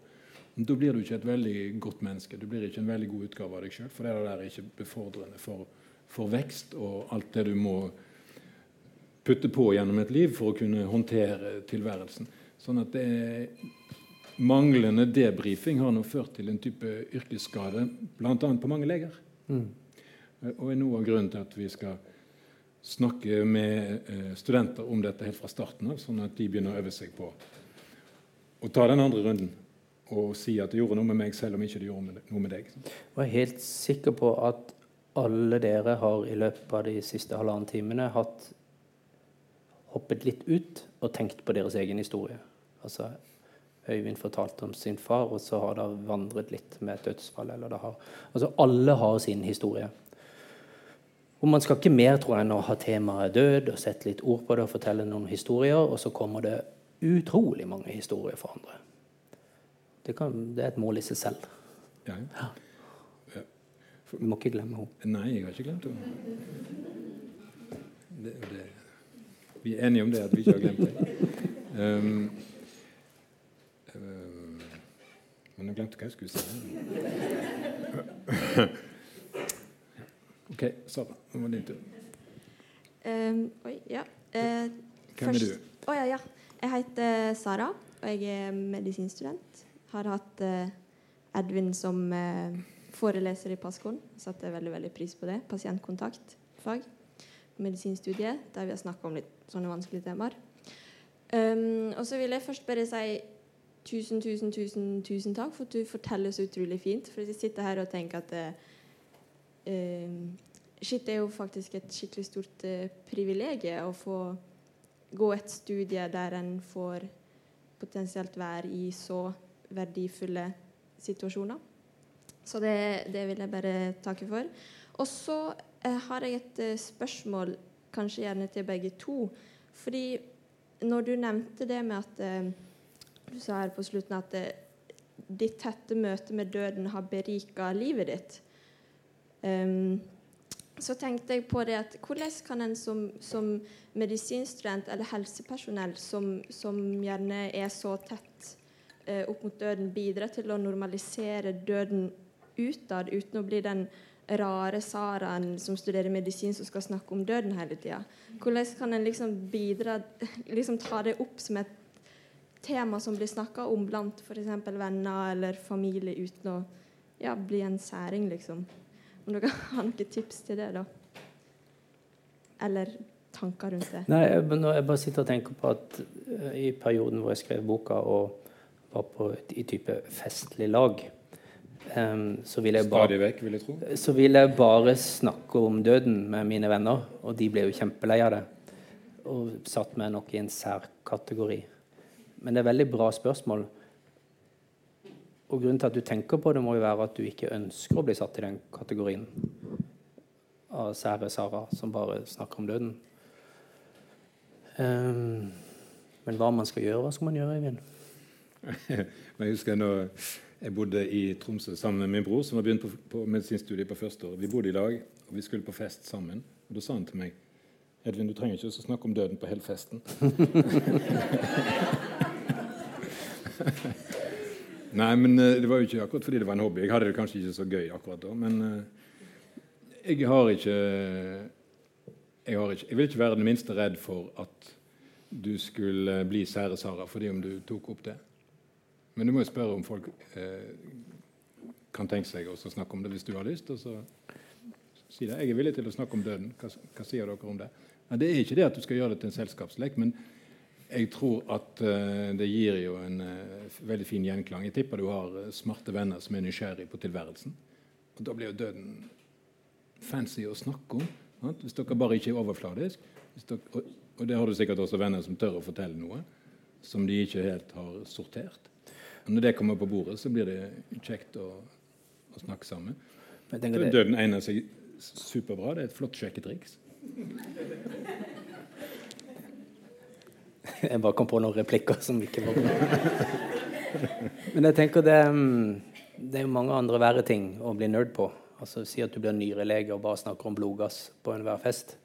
Da blir du ikke et veldig godt menneske. Du blir ikke en veldig god utgave av deg sjøl. For det der er ikke befordrende for, for, vekst og alt det du må putte på gjennom et liv for å kunne håndtere tilværelsen. Sånn at det manglende debrifing har nå ført til en type yrkesskade, bl.a. på mange leger. Mm. Og er noe av grunnen til at vi skal snakke med eh, studenter om dette helt fra starten av, sånn at de begynner å øve seg på å ta den andre runden og si at det gjorde noe med meg, selv om ikke det gjorde noe med deg. Jeg er helt sikker på at alle dere har i løpet av de siste halvannen timene hatt hoppet litt ut og tenkt på deres egen historie. Altså, Øyvind fortalte om sin far, og så har det vandret litt med et dødsfall. Eller det har, altså, alle har sin historie. Og Man skal ikke mer tror jeg, enn å ha temaet død og sette litt ord på det og fortelle noen historier, og så kommer det utrolig mange historier for andre. Det, kan, det er et mål i seg selv. Ja. Ja. Du må ikke glemme henne. Nei, jeg har ikke glemt henne. Det, det, vi er enige om det, at vi ikke har glemt det. Um, um, men jeg glemte hva jeg skulle si. OK, Sara. Nå var det din tur. Um, oi, ja. Uh, Hvem er du? Å ja, ja. Jeg heter Sara, og jeg er medisinstudent. Har hatt uh, Edvin som uh, foreleser i Passkolen. Satte veldig veldig pris på det. Pasientkontaktfag medisinstudiet, der vi har snakka om litt sånne vanskelige temaer. Um, og så vil jeg først bare si tusen, tusen, tusen, tusen takk for at du forteller så utrolig fint. For jeg sitter her og tenker at uh, Shit er jo faktisk et skikkelig stort uh, privilegium å få gå et studie der en får potensielt være i så verdifulle situasjoner. Så det, det vil jeg bare takke for. Og så har jeg et eh, spørsmål, kanskje gjerne til begge to. Fordi når du nevnte det med at eh, Du sa her på slutten at eh, ditt tette møte med døden har berika livet ditt. Um, så tenkte jeg på det at hvordan kan en som, som medisinstudent eller helsepersonell som, som, gjerne er så tett uh, opp mot døden, bidra til å normalisere døden utad, uten å bli den rare Saraen som studerer medisin, som skal snakke om døden hele tida? Hvordan kan en liksom bidra liksom ta det opp som et tema som blir snakka om blant f.eks. venner eller familie, uten å ja, bli en særing, liksom? Om dere har noen tips til det, da? Eller tanker rundt det? Nei, jeg, jeg bare sitter og tenker på at uh, i perioden hvor jeg skrev boka og var på et, i type festlig lag, um, så vil bare vekk, vil så vil jeg bare snakke om døden med mine venner, og de ble jo kjempelei av det. Og satt meg nok i en særkategori. Men det er veldig bra spørsmål. Og grunnen til at du tenker på det, må jo være at du ikke ønsker å bli satt i den kategorien av sære Sara som bare snakker om døden. Um, men hva man skal gjøre, hva skal man gjøre? Men jeg husker når jeg bodde i Tromsø sammen med min bror, som har begynt på, på medisinstudiet på første år. Vi bodde i lag, og vi skulle på fest sammen. Og Da sa han til meg Edvin, du trenger ikke å snakke om døden på hele festen. Nei, men eh, det var jo ikke akkurat fordi det var en hobby. Jeg hadde det kanskje ikke så gøy akkurat da. Men eh, jeg har ikke Jeg, har ikke, jeg vil ikke være den minste redd for at du skulle bli sære Sara fordi om du tok opp det. Men du må jo spørre om folk eh, kan tenke seg å snakke om det hvis du har lyst. og så si det. Jeg er villig til å snakke om døden. Hva, hva sier dere om det? Ja, det er ikke det at du skal gjøre det til en selskapslek, men jeg tror at uh, det gir jo en uh, veldig fin gjenklang. Jeg tipper du har uh, smarte venner som er nysgjerrig på tilværelsen. Og Da blir jo døden fancy å snakke om. Sant? Hvis dere bare ikke er overfladisk. Dere, og, og det har du sikkert også venner som tør å fortelle noe som de ikke helt har sortert. Og Når det kommer på bordet, så blir det kjekt å, å snakke sammen. Døden egner seg superbra. Det er et flott sjekketriks. Jeg bare kom på noen replikker som ikke var bra. Men jeg tenker det, mm, det er jo mange andre verre ting å bli nerd på. Altså Si at du blir nyrelege og bare snakker om blodgass på enhver fest.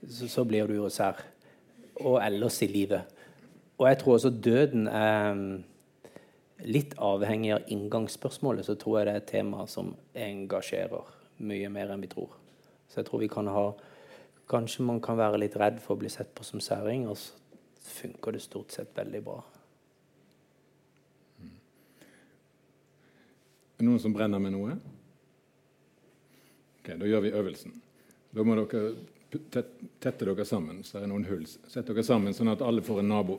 Så, så blir du jo sær. Og ellers i livet. Og jeg tror også døden er mm, litt avhengig av inngangsspørsmålet. Så tror jeg det er et tema som engasjerer mye mer enn vi tror. Så jeg tror vi kan ha Kanskje man kan være litt redd for å bli sett på som særing, og så funker det stort sett veldig bra. Er det noen som brenner med noe? Ok, Da gjør vi øvelsen. Da må dere tette dere sammen. Så det er noen hull. Sett dere sammen sånn at alle får en nabo.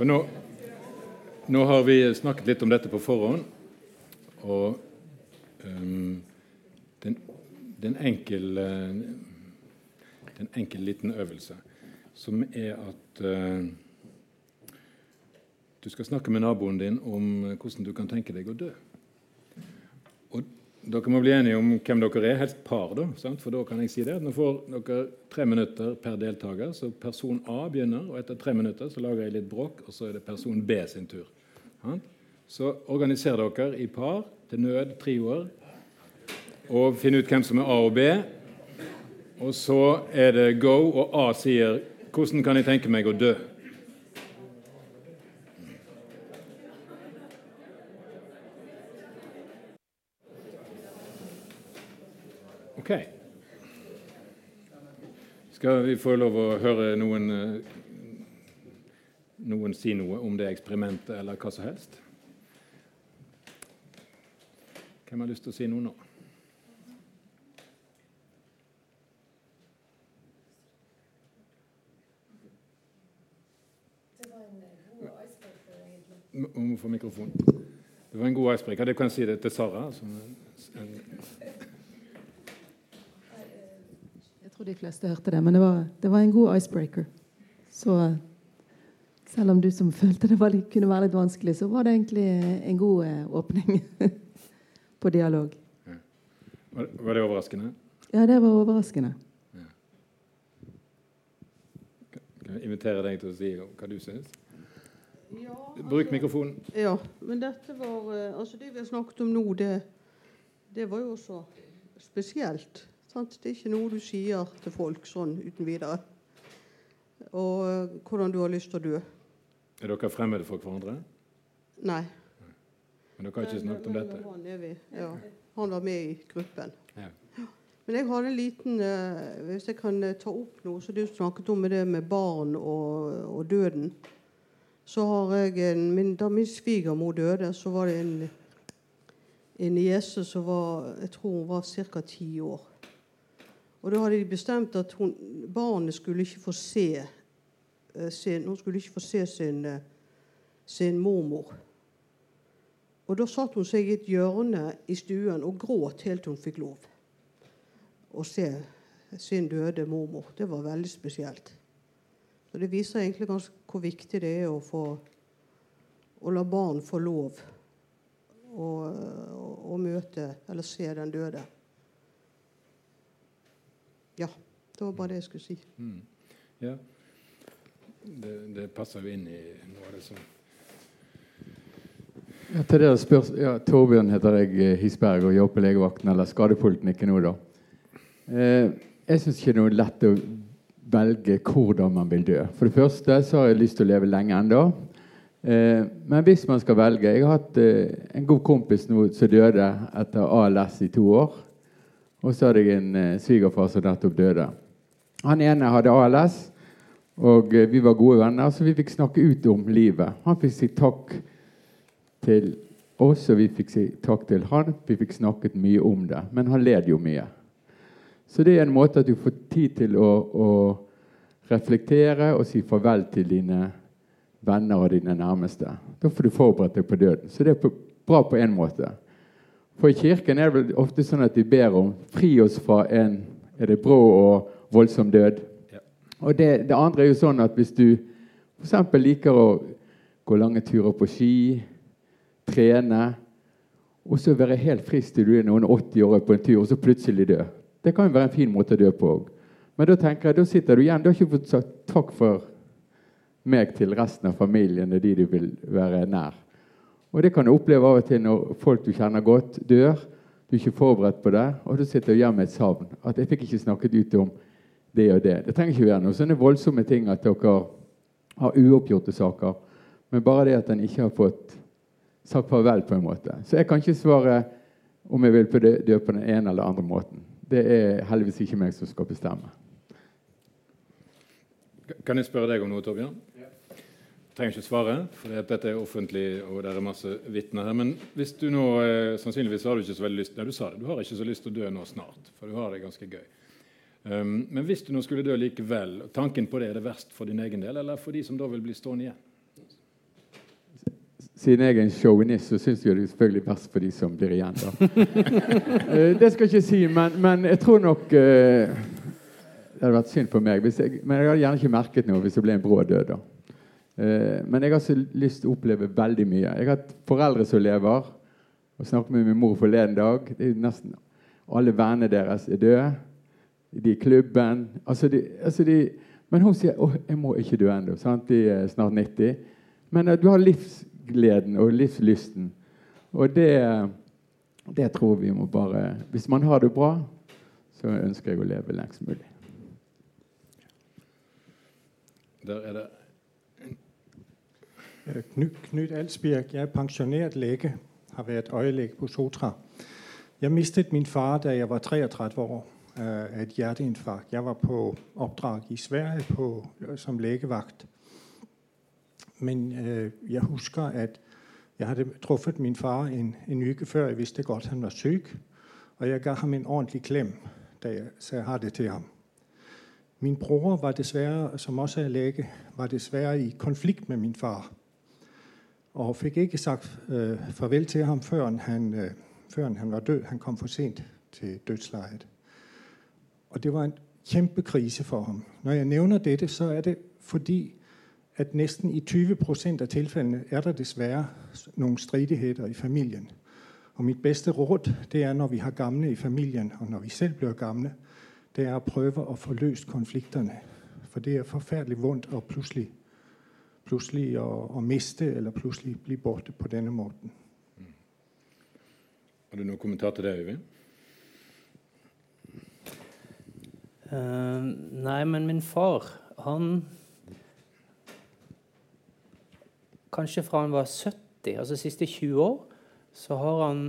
For nå, nå, har vi snakket litt om dette på forhånd. Og um, det er en enkel, en enkel liten øvelse som er at uh, du skal snakke med naboen din om hvordan du kan tenke deg å dø. Dere må bli enige om hvem dere er, helst par, da, for da kan jeg si det. Nå får dere tre minutter per deltaker, så person A begynner. og Etter tre minutter så lager jeg litt bråk, og så er det person B sin tur. Så organiser dere i par, til nød trioer, og finn ut hvem som er A og B. Og så er det go, og A sier 'Hvordan kan jeg tenke meg å dø?' Ok. Skal vi få lov å høre noen, eh, noen si noe om det eksperimentet, eller hva som helst? Hvem har lyst til å si noe nå? Om å få mikrofon. Det var en god icebreaker. Det kan jeg si det til Sara. Jeg tror de fleste hørte det, men det var, det var en god icebreaker. Så selv om du som følte det var, kunne være litt vanskelig, så var det egentlig en god eh, åpning på dialog. Ja. Var, var, det overraskende? Ja, det var overraskende. Ja. Kan jeg invitere deg til å si hva du syns? Ja, Bruk altså, mikrofonen. Ja, men dette var eh, Altså, det vi har snakket om nå, det, det var jo også spesielt. Sant? Det er ikke noe du sier til folk sånn uten videre. Og uh, hvordan du har lyst til å dø. Er dere fremmede for hverandre? Nei. Men dere har ikke snakket om dette? Han, er vi. Ja. han var med i gruppen. Ja. Men jeg har en liten uh, Hvis jeg kan ta opp noe, så du snakket om det med barn og, og døden så har jeg en, min, Da min svigermor døde, så var det en, en niese som var jeg tror hun var ca. ti år. Og Da hadde de bestemt at hun, barnet skulle ikke få se uh, sin, hun skulle ikke få se sin, uh, sin mormor. Og Da satt hun seg i et hjørne i stuen og gråt helt til hun fikk lov å se sin døde mormor. Det var veldig spesielt. Så Det viser egentlig ganske hvor viktig det er å, få, å la barn få lov å, å, å møte eller se den døde. Ja. Det var bare det jeg skulle si. Mm. Ja. Det, det, passer jo inn i noe av det som ja, til det spørs ja, Torbjørn heter jeg, eh, Hisberg, og jobber på legevakten eller skadepoliklinikken nå. da. Eh, jeg syns ikke det er lett å velge hvordan man vil dø. For det første så har jeg lyst til å leve lenge ennå. Eh, men hvis man skal velge Jeg har hatt eh, en god kompis nå som døde etter ALS i to år. Og så hadde jeg en eh, svigerfar som nettopp døde. Han ene hadde ALS, og eh, vi var gode venner, så vi fikk snakke ut om livet. Han fikk si takk til oss, og vi fikk si takk til han. Vi fikk snakket mye om det. Men han led jo mye. Så det er en måte at du får tid til å, å reflektere og si farvel til dine venner og dine nærmeste. Da får du forberedt deg på døden. Så det er bra på én måte. For i kirken er det ofte sånn at de ber om fri oss fra en er det brå og voldsom død. Ja. Og det, det, andre er jo sånn at hvis du f.eks. liker å gå lange turer på ski, trene, og så være helt frisk til du er noen 80 år på en tur, og så plutselig dø. Det kan jo være en fin måte å dø på òg. Men da tenker jeg, da sitter du igjen. Du har ikke fått sagt takk for meg til resten av familien og de du vil være nær. Og Det kan du oppleve av og til når folk du kjenner godt, dør. Du er ikke forberedt på det, og du sitter igjen med et savn. At 'jeg fikk ikke snakket ut om det og det'. Det trenger ikke være noe sånne voldsomme ting at dere har uoppgjorte saker. Men bare det at en ikke har fått sagt farvel på en måte. Så jeg kan ikke svare om jeg vil dø på den ene eller andre måten. Det er heldigvis ikke meg som skal bestemme. kan jeg spørre deg om noe, Torbjørn? Trenger ikke svare, for dette er offentlig, og det er masse vitner her. Men hvis du nå eh, Sannsynligvis har du ikke så veldig lyst Nei, du sa det, du har ikke så lyst til å dø nå snart, for du har det ganske gøy. Um, men hvis du nå skulle dø likevel, tanken på det, er det verst for din egen del, eller for de som da vil bli stående igjen? Siden jeg er en sjåvinist, så syns jeg det er selvfølgelig verst for de som blir igjen. uh, det skal jeg ikke si, men, men jeg tror nok uh, Det hadde vært synd for meg, jeg, men jeg hadde gjerne ikke merket noe hvis det ble en brå død. da. Eh, men jeg har lyst til å oppleve veldig mye. Jeg har hatt foreldre som lever. og snakket med min mor forleden dag. Det er nesten Alle vennene deres er døde. De i klubben. Altså de, altså de, men hun sier at jeg må ikke dø ennå. De er snart 90. Men uh, du har livsgleden og livslysten. Og det, det tror vi må bare Hvis man har det bra, så ønsker jeg å leve lengst mulig. Der er det Øh, Knyt Alsbjerg. Jeg er pensjonert lege. Har vært øyelege på Sotra. Jeg mistet min far da jeg var 33 år øh, av et hjerteinfarkt. Jeg var på oppdrag i Sverige på, øh, som legevakt. Men øh, jeg husker at jeg hadde truffet min far en, en uke før. Jeg visste godt han var syk. Og jeg ga ham en ordentlig klem da jeg sa ha det til ham. Min bror var dessverre, som også er lege, var dessverre i konflikt med min far og fikk ikke sagt øh, farvel til ham før han, øh, før han var død. Han kom for sent til dødsleiet. Og det var en kjempekrise for ham. Når jeg nevner dette, så er det fordi at nesten i 20% av tilfellene er der dessverre noen stridigheter i familien. Og mitt beste råd det er når vi har gamle i familien, og når vi selv blir gamle, det er å prøve å få løst konfliktene. For det er forferdelig vondt å plutselig plutselig å, å, miste eller plutselig bli borte på denne måten. Mm. Har du noen kommentar til det, Øyvind? Uh, nei, men min far, han Kanskje fra han var 70, altså de siste 20 år, så har han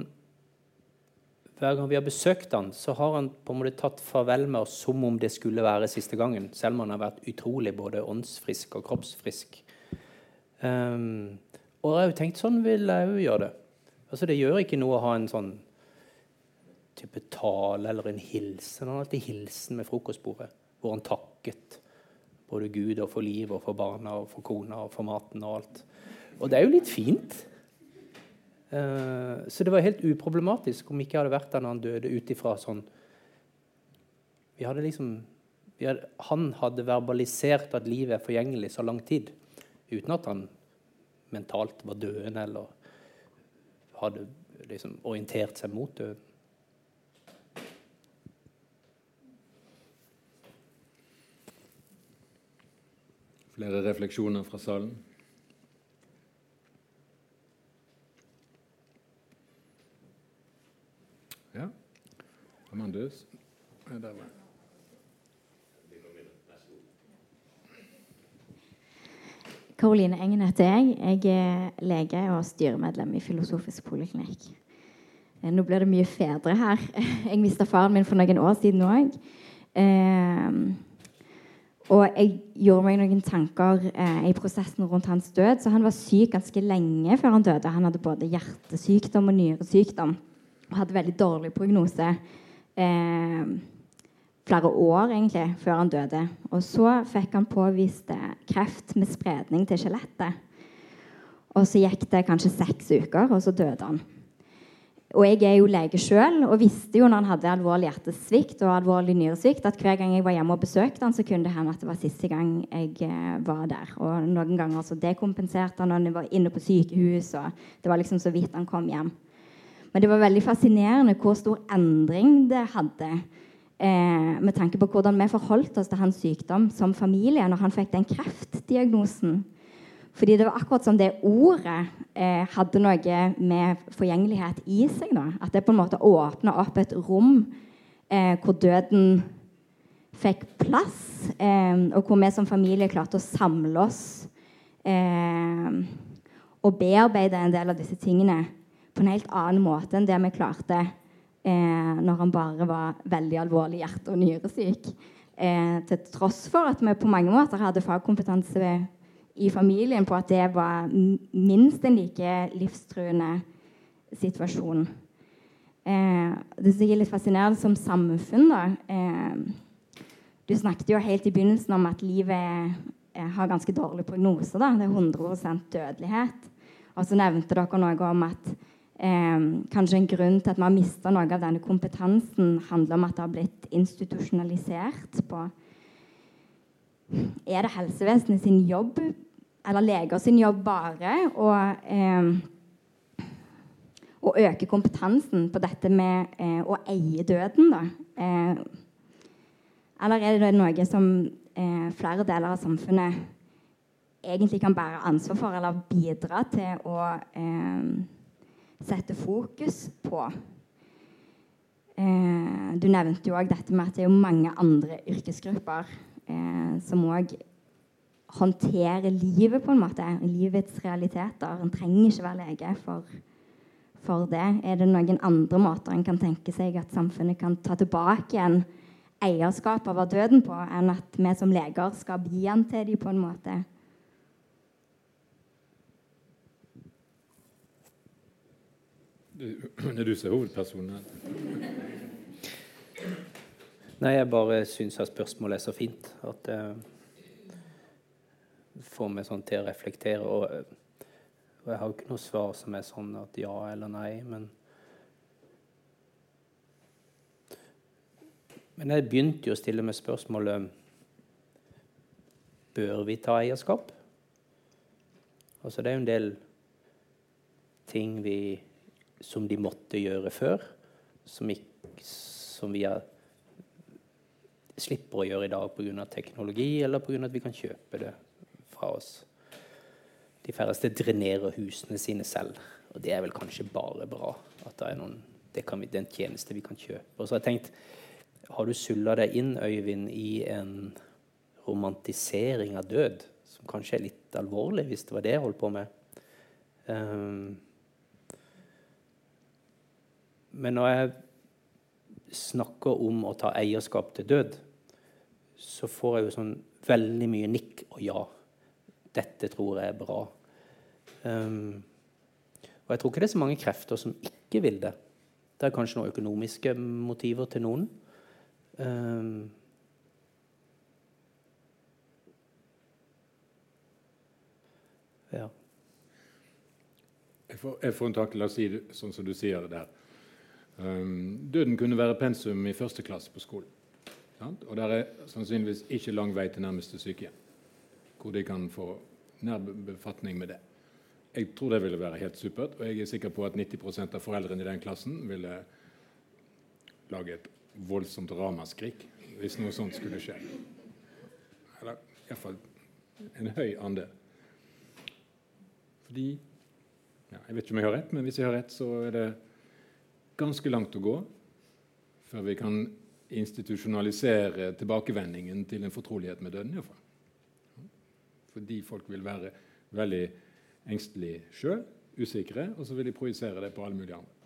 hver gang vi har besøkt han, så har han på en måte tatt farvel med oss som om det skulle være siste gangen. Selv om han har vært utrolig både åndsfrisk og kroppsfrisk. Um, og jeg har jo tenkt sånn vil jeg jo gjøre det. Altså Det gjør ikke noe å ha en sånn type tale eller en hilsen. Han har alltid hilsen med frokostbordet, hvor han takket både Gud og for livet og for barna og for kona og for maten og alt. Og det er jo litt fint. Uh, så det var helt uproblematisk om ikke jeg hadde vært der når han døde, ut ifra sånn vi hadde liksom, vi hadde, Han hadde verbalisert at livet er forgjengelig så lang tid uten at han mentalt var døende eller hadde liksom orientert seg mot døden. Flere refleksjoner fra salen? Ja. Amandus? Der var jeg. Karoline Engen heter jeg. Jeg er lege og styremedlem i Filosofisk poliklinikk. Eh, nå blir det mye fedre her. Jeg mista faren min for noen år siden òg. Eh, og jeg gjorde meg noen tanker eh, i prosessen rundt hans død. Så han var syk ganske lenge før han døde. Han hadde både hjertesykdom og nyresykdom og hadde veldig dårlig prognose. Eh, flere år egentlig før han døde. Og så fikk han påvist kreft med spredning til skjelettet. Og så gikk det kanskje seks uker, og så døde han. Og jeg er jo lege sjøl og visste jo når han hadde alvorlig hjertesvikt og alvorlig nyresvikt, at hver gang jeg var hjemme og besøkte han, så kunne det hende at det var siste gang jeg eh, var der. Og noen ganger så dekompenserte han og han var inne på sykehus, og det var liksom så vidt han kom hjem. Men det var veldig fascinerende hvor stor endring det hadde eh, med tanke på hvordan vi forholdt oss til hans sykdom som familie når han fikk den kreftdiagnosen. Fordi det var akkurat som det ordet eh, hadde noe med forgjengelighet i seg. Da. At det på en måte åpna opp et rom eh, hvor døden fikk plass, eh, og hvor vi som familie klarte å samle oss eh, og bearbeide en del av disse tingene på en helt annen måte enn det vi klarte eh, når han bare var veldig alvorlig hjerte- og nyresyk. Eh, til tross for at vi på mange måter hadde fagkompetanse i familien på at det var minst en like livstruende situasjon. Eh, det som er litt fascinerende som samfunn, da eh, Du snakket jo helt i begynnelsen om at livet eh, har ganske dårlig prognose. Da. Det er 100 dødelighet. Og så nevnte dere noe om at eh, kanskje en grunn til at vi har mista noe av denne kompetansen, handler om at det har blitt institusjonalisert på Er det helsevesenet sin jobb, eller leger sin jobb, bare å, eh, å øke kompetansen på dette med eh, å eie døden, da? Eh, eller er det noe som eh, flere deler av samfunnet egentlig kan bære ansvar for, eller bidra til å eh, sette fokus på. Eh, du nevnte jo òg dette med at det er mange andre yrkesgrupper eh, som òg håndterer livet på en måte. Livets realiteter. En trenger ikke være lege for, for det. Er det noen andre måter en kan tenke seg at samfunnet kan ta tilbake igjen eierskap over døden på, enn at vi som leger skal gi den til dem på en måte? Er du som er hovedpersonen Nei, jeg bare syns at spørsmålet er så fint at det får meg sånn til å reflektere. Og, og, jeg har ikke noe svar som er sånn at ja eller nei, men Men jeg begynte jo å stille meg spørsmålet Bør vi ta eierskap? Altså, det er jo en del ting vi som de måtte gjøre før, som, ikke, som vi er, slipper å gjøre i dag pga. teknologi, eller pga. at vi kan kjøpe det fra oss. De færreste drenerer husene sine selv, og det er vel kanskje bare bra. at Det er, noen, det vi, det er en tjeneste vi kan kjøpe. Og så har jeg tenkt, har du sulla deg inn, Øyvind, i en romantisering av død, som kanskje er litt alvorlig, hvis det var det jeg holdt på med? Um, men når jeg snakker om å ta eierskap til død, så får jeg jo sånn veldig mye nikk og ja. Dette tror jeg er bra. Um, og jeg tror ikke det er så mange krefter som ikke vil det. Det er kanskje noen økonomiske motiver til noen. Um, ja. Jeg får, jeg får en tanke, La oss si det sånn som du sier det der. Um, døden kunne være pensum i første klasse på skolen. Og det er sannsynligvis ikke lang vei til nærmeste sykehjem, hvor de kan få nær befatning med det. Jeg tror det ville være helt supert, og jeg er sikker på at 90% av foreldrene i den klassen ville lage et voldsomt ramaskrik hvis noe sånt skulle skje. Eller iallfall en høy andel. Fordi ja, Jeg vet ikke om jeg har rett, men hvis jeg har rett, så er det ganske langt å gå før vi kan institusjonalisere tilbakevendingen til en fortrolighet med døden. Iallfall. Fordi folk vil være veldig engstelige sjøl, usikre, og så vil de projisere det på alle mulige andre.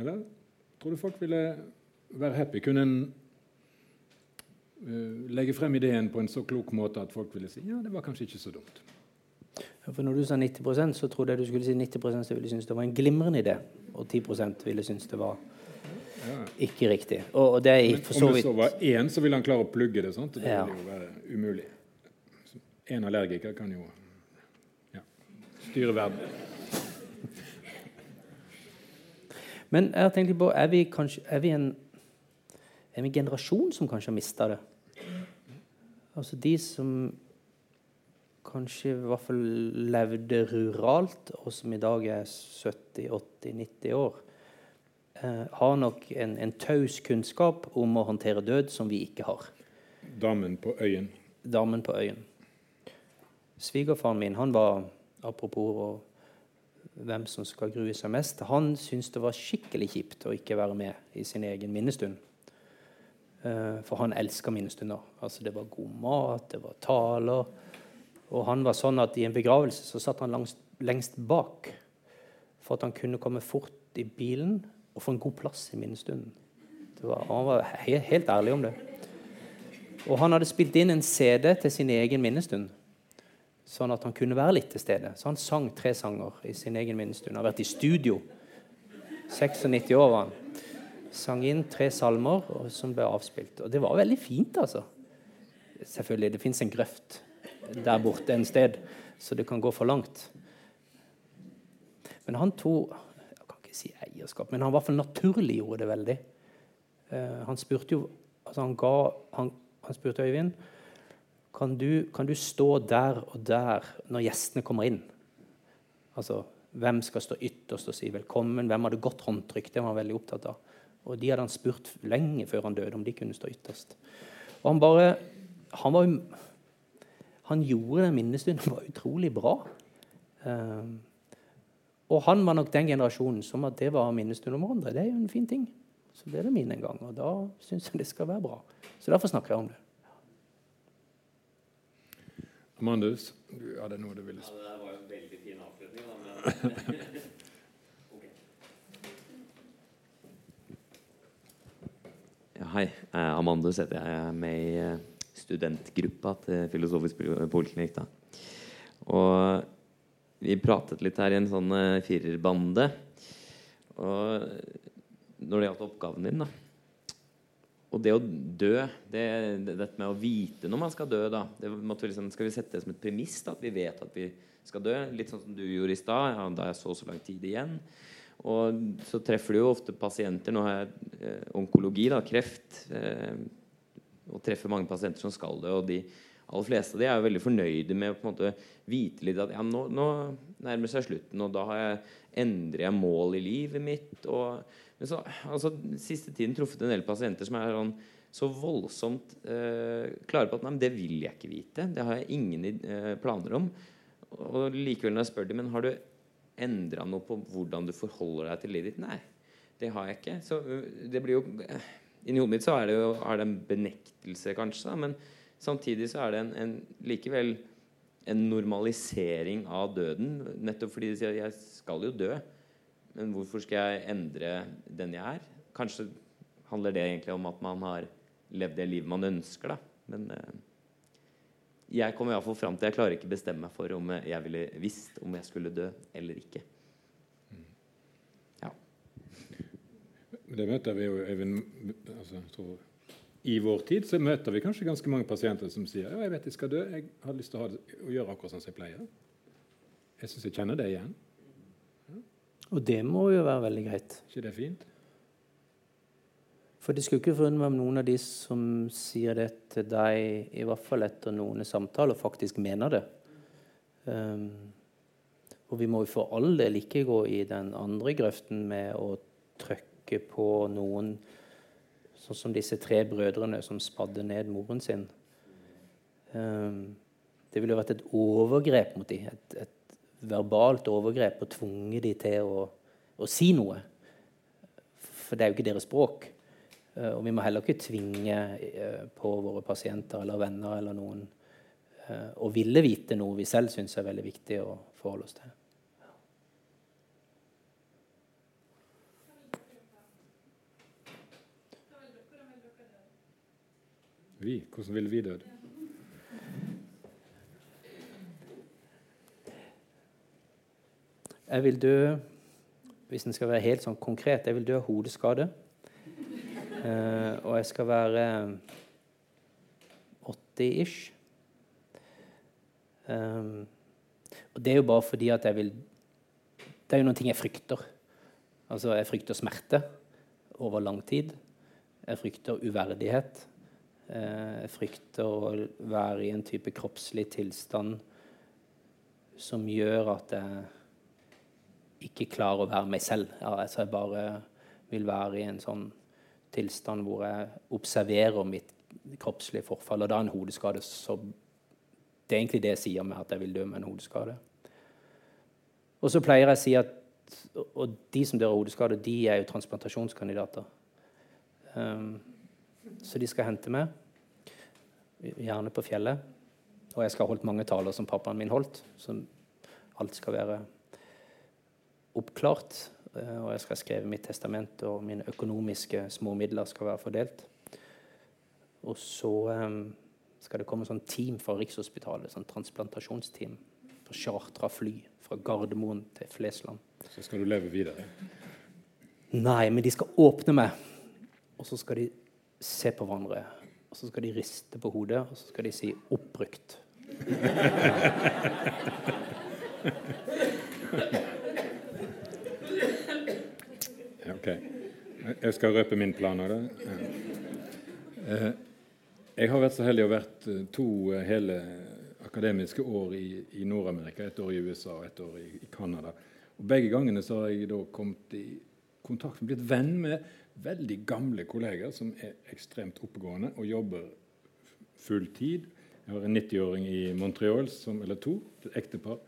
Eller tror du folk ville være happy? Kunne en uh, legge frem ideen på en så klok måte at folk ville si ja, det var kanskje ikke så dumt? For når du sa 90% så trodde jeg du skulle si 90 så ville synes det var en glimrende idé, og 10% ville synes det var ikke riktig. Og, og det er for så vidt Om det så var én, så ville han klare å plugge det. Sant? Det ja. ville jo være umulig. En allergiker kan jo ja, styre verden. Men jeg har tenkt på, er vi, kanskje, er vi en, er vi en generasjon som kanskje har mista det? Altså de som kanskje i hvert fall levde ruralt, og som i dag er 70-80-90 år, eh, har nok en, en, taus kunnskap om å håndtere død som vi ikke har. Damen på øyen. Damen på øyen. Svigerfaren min, han var Apropos hvem som skal grue seg mest. Han syntes det var skikkelig kjipt å ikke være med i sin egen minnestund. Uh, for han elska minnestunder. Altså, det var god mat, det var taler. Og han var sånn at i en begravelse så satt han langs, lengst bak. for at han kunne komme fort i bilen og få en god plass i minnestunden. Han var helt, helt ærlig om det. Og han hadde spilt inn en CD til sin egen minnestund, sånn at han kunne være litt til stede. Så han sang tre sanger i sin egen minnestund. Han har vært i studio. 96 år var han. Sang inn tre salmer som ble avspilt. Og det var veldig fint, altså. Selvfølgelig, det fins en grøft der borte en sted, så det kan gå for langt. Men han tok Jeg kan ikke si eierskap, men han i hvert fall naturliggjorde det veldig. Uh, han spurte jo altså han, ga, han, han spurte Øyvind kan du, kan du stå der og der når gjestene kommer inn. Altså, Hvem skal stå ytterst og si velkommen? Hvem hadde godt håndtrykk? Det var han veldig opptatt av. Og De hadde han spurt lenge før han døde, om de kunne stå ytterst. Og han bare Han, var, han gjorde den minnestunden var utrolig bra. Um, og han var nok den generasjonen som at det var minnestund om hverandre. Det er jo en fin ting. Så ble det min en gang, og da syns jeg det skal være bra. Så derfor snakker jeg om det. Amandus, du hadde noe du ville spørre ja, Det var jo en veldig fin avslutning. Da, okay. ja, hei. Eh, Amandus heter jeg. Jeg er med i eh, studentgruppa til Filosofisk poliklinikk. Og vi pratet litt her i en sånn uh, firerbande. Og når det gjaldt oppgaven din, da Og det å dø, det, det, dette med å vite når man skal dø, da det måtte liksom, Skal vi sette det som et premiss, da, at vi vet at vi skal dø? Litt sånn som du gjorde i stad. Ja, da jeg så så lang tid igjen. Og så treffer du jo ofte pasienter Nå har jeg eh, onkologi, da, kreft. Eh, og treffer mange pasienter som skal det. og de aller fleste av de er jo veldig fornøyde med å på en måte vite litt at ja, nå, nå nærmer seg slutten, og da har jeg, endrer jeg mål i livet mitt. Og, men så altså, siste tiden truffet en del pasienter som er sånn, så voldsomt eh, klare på at nei, det vil jeg ikke vite. Det har jeg ingen eh, planer om. Og likevel når jeg spør dem men har du endra noe på hvordan du forholder deg til livet ditt, nei, det har jeg ikke. Så eh, det blir jo eh, Inni hodet mitt så er det jo er det en benektelse, kanskje. men Samtidig så er det en, en, likevel en normalisering av døden. Nettopp fordi de sier at 'jeg skal jo dø', men hvorfor skal jeg endre den jeg er? Kanskje handler det egentlig om at man har levd det livet man ønsker, da. Men eh, jeg kommer iallfall fram til Jeg klarer ikke bestemme meg for om jeg ville visst om jeg skulle dø eller ikke. Ja. Det møter vi jo Øyvind altså, tror i vår tid så møter vi kanskje ganske mange pasienter som sier ja, jeg vet jeg skal dø, jeg har lyst til å, det, å gjøre akkurat sånn som jeg pleier. Jeg syns jeg kjenner det igjen. Ja. Og det må jo være veldig greit. ikke det fint? For det skulle ikke forundre meg om noen av de som sier det til deg, i hvert fall etter noen samtaler, faktisk mener det. Um, og vi må jo for all del ikke gå i den andre grøften med å trykke på noen Sånn som disse tre brødrene som spadde ned moren sin. Um, det ville vært et overgrep mot dem. Et, et, verbalt overgrep å tvunge dem til å, å, si noe. For det er jo ikke deres språk. Uh, og vi må heller ikke tvinge uh, på våre pasienter eller venner eller noen uh, å ville vite noe vi selv syns er veldig viktig å forholde oss til. Vi? Hvordan ville vi dødd? Jeg vil dø Hvis en skal være helt sånn konkret jeg vil dø av hodeskade. Uh, og jeg skal være 80-ish. Um, og det er jo bare fordi at jeg vil Det er jo noen ting jeg frykter. Altså, jeg frykter smerte over lang tid. Jeg frykter uverdighet. Eh, frykter å være i en type kroppslig tilstand som gjør at jeg ikke klarer å være meg selv. Ja, altså jeg bare vil være i en sånn tilstand hvor jeg observerer mitt kroppslige forfall. Og da en hodeskade så Det er egentlig det jeg sier med at jeg vil dø med en hodeskade. Og så pleier jeg å si at Og de som dør av hodeskade, de er jo transplantasjonskandidater. Um, så de skal hente meg, gjerne på fjellet. Og jeg skal ha holdt mange taler som pappaen min holdt. Så alt skal være oppklart. Eh, og jeg skal skrive mitt testament, og mine økonomiske små midler skal være fordelt. Og så um, skal det komme sånn team fra Rikshospitalet, sånn transplantasjonsteam. fra chartra fly fra Gardermoen til Flesland. Så skal du leve videre? Nei, men de skal åpne meg. Og så skal de se på hverandre. Og så skal de riste på hodet, og så skal de si 'oppbrukt'. ok. Jeg skal røpe min plan av det. Eh, jeg har vært så heldig å vært eh, to eh, hele akademiske år i, i Nord-Amerika. Et år i USA og et år i, i Canada. Begge gangene så har jeg da kommet i kontakt blitt venn med veldig gamle kolleger som er ekstremt oppegående og jobber full tid. Jeg har en 90-åring i Montreal, som, eller to, et ektepar.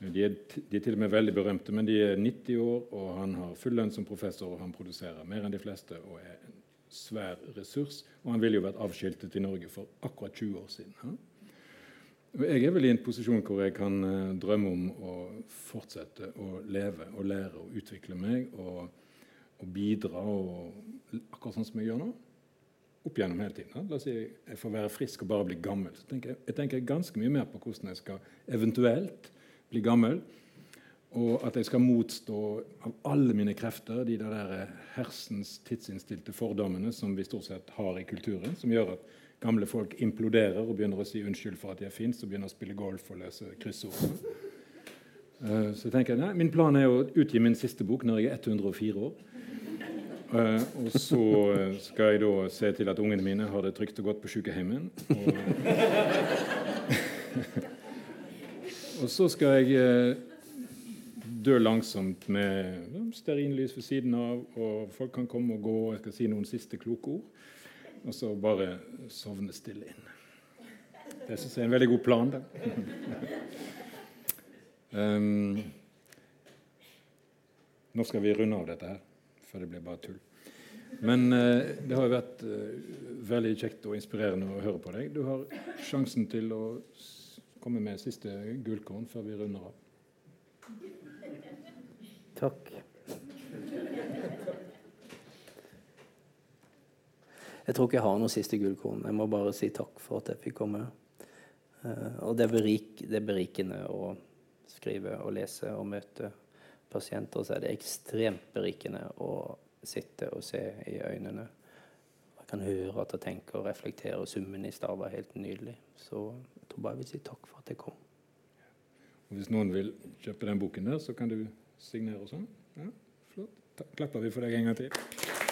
De er, de er, til og med veldig berømte, men de er 90 år, og han har full lønn som professor, og han produserer mer enn de fleste og er en svær ressurs. Og han ville jo vært avskiltet i Norge for akkurat 20 år siden. Ja? Jeg er vel i en posisjon hvor jeg kan uh, drømme om å fortsette å leve og lære og utvikle meg og, og bidra, og, akkurat sånn som jeg gjør nå. Opp gjennom hele tiden. La oss si jeg får være frisk og bare bli gammel. Så tenker jeg, jeg tenker ganske mye mer på hvordan jeg skal eventuelt bli gammel. Og at jeg skal motstå av alle mine krefter de der hersens tidsinnstilte fordommene som vi stort sett har i kulturen, som gjør at gamle folk imploderer og begynner å si unnskyld for at de er fins, og begynner å spille golf og lese kryssord. Så så tenker jeg, nei, Min plan er å utgi min siste bok når jeg er 104 år. Uh, og så skal jeg da se til at ungene mine har det trygt og godt på sykehjemmet. Og, og, så skal jeg uh, dø langsomt med stearinlys ved siden av, og folk kan komme og gå, og jeg skal si noen siste kloke ord og så bare sovne stille inn. Det syns jeg er en veldig god plan. det. um, nå skal vi runde av dette her, for det ble bare tull. Men eh, det har jo vært eh, veldig kjekt og inspirerende å høre på deg. Du har sjansen til å komme med siste gullkorn før vi runder av. Takk. Jeg tror ikke jeg har noe siste gullkorn. Jeg må bare si takk for at jeg fikk komme. Uh, og det er, berik, det er, berikende å skrive og lese og møte pasienter. Så er det ekstremt berikende å sitte og se i øynene. Jeg kan høre at jeg tenker og reflekterer. Summen i stad var helt nydelig. Så jeg tror bare jeg vil si takk for at jeg kom. Og hvis noen vil kjøpe den boken der, så kan du signere og sånn. Ja, flott. Klapper vi for deg en gang til.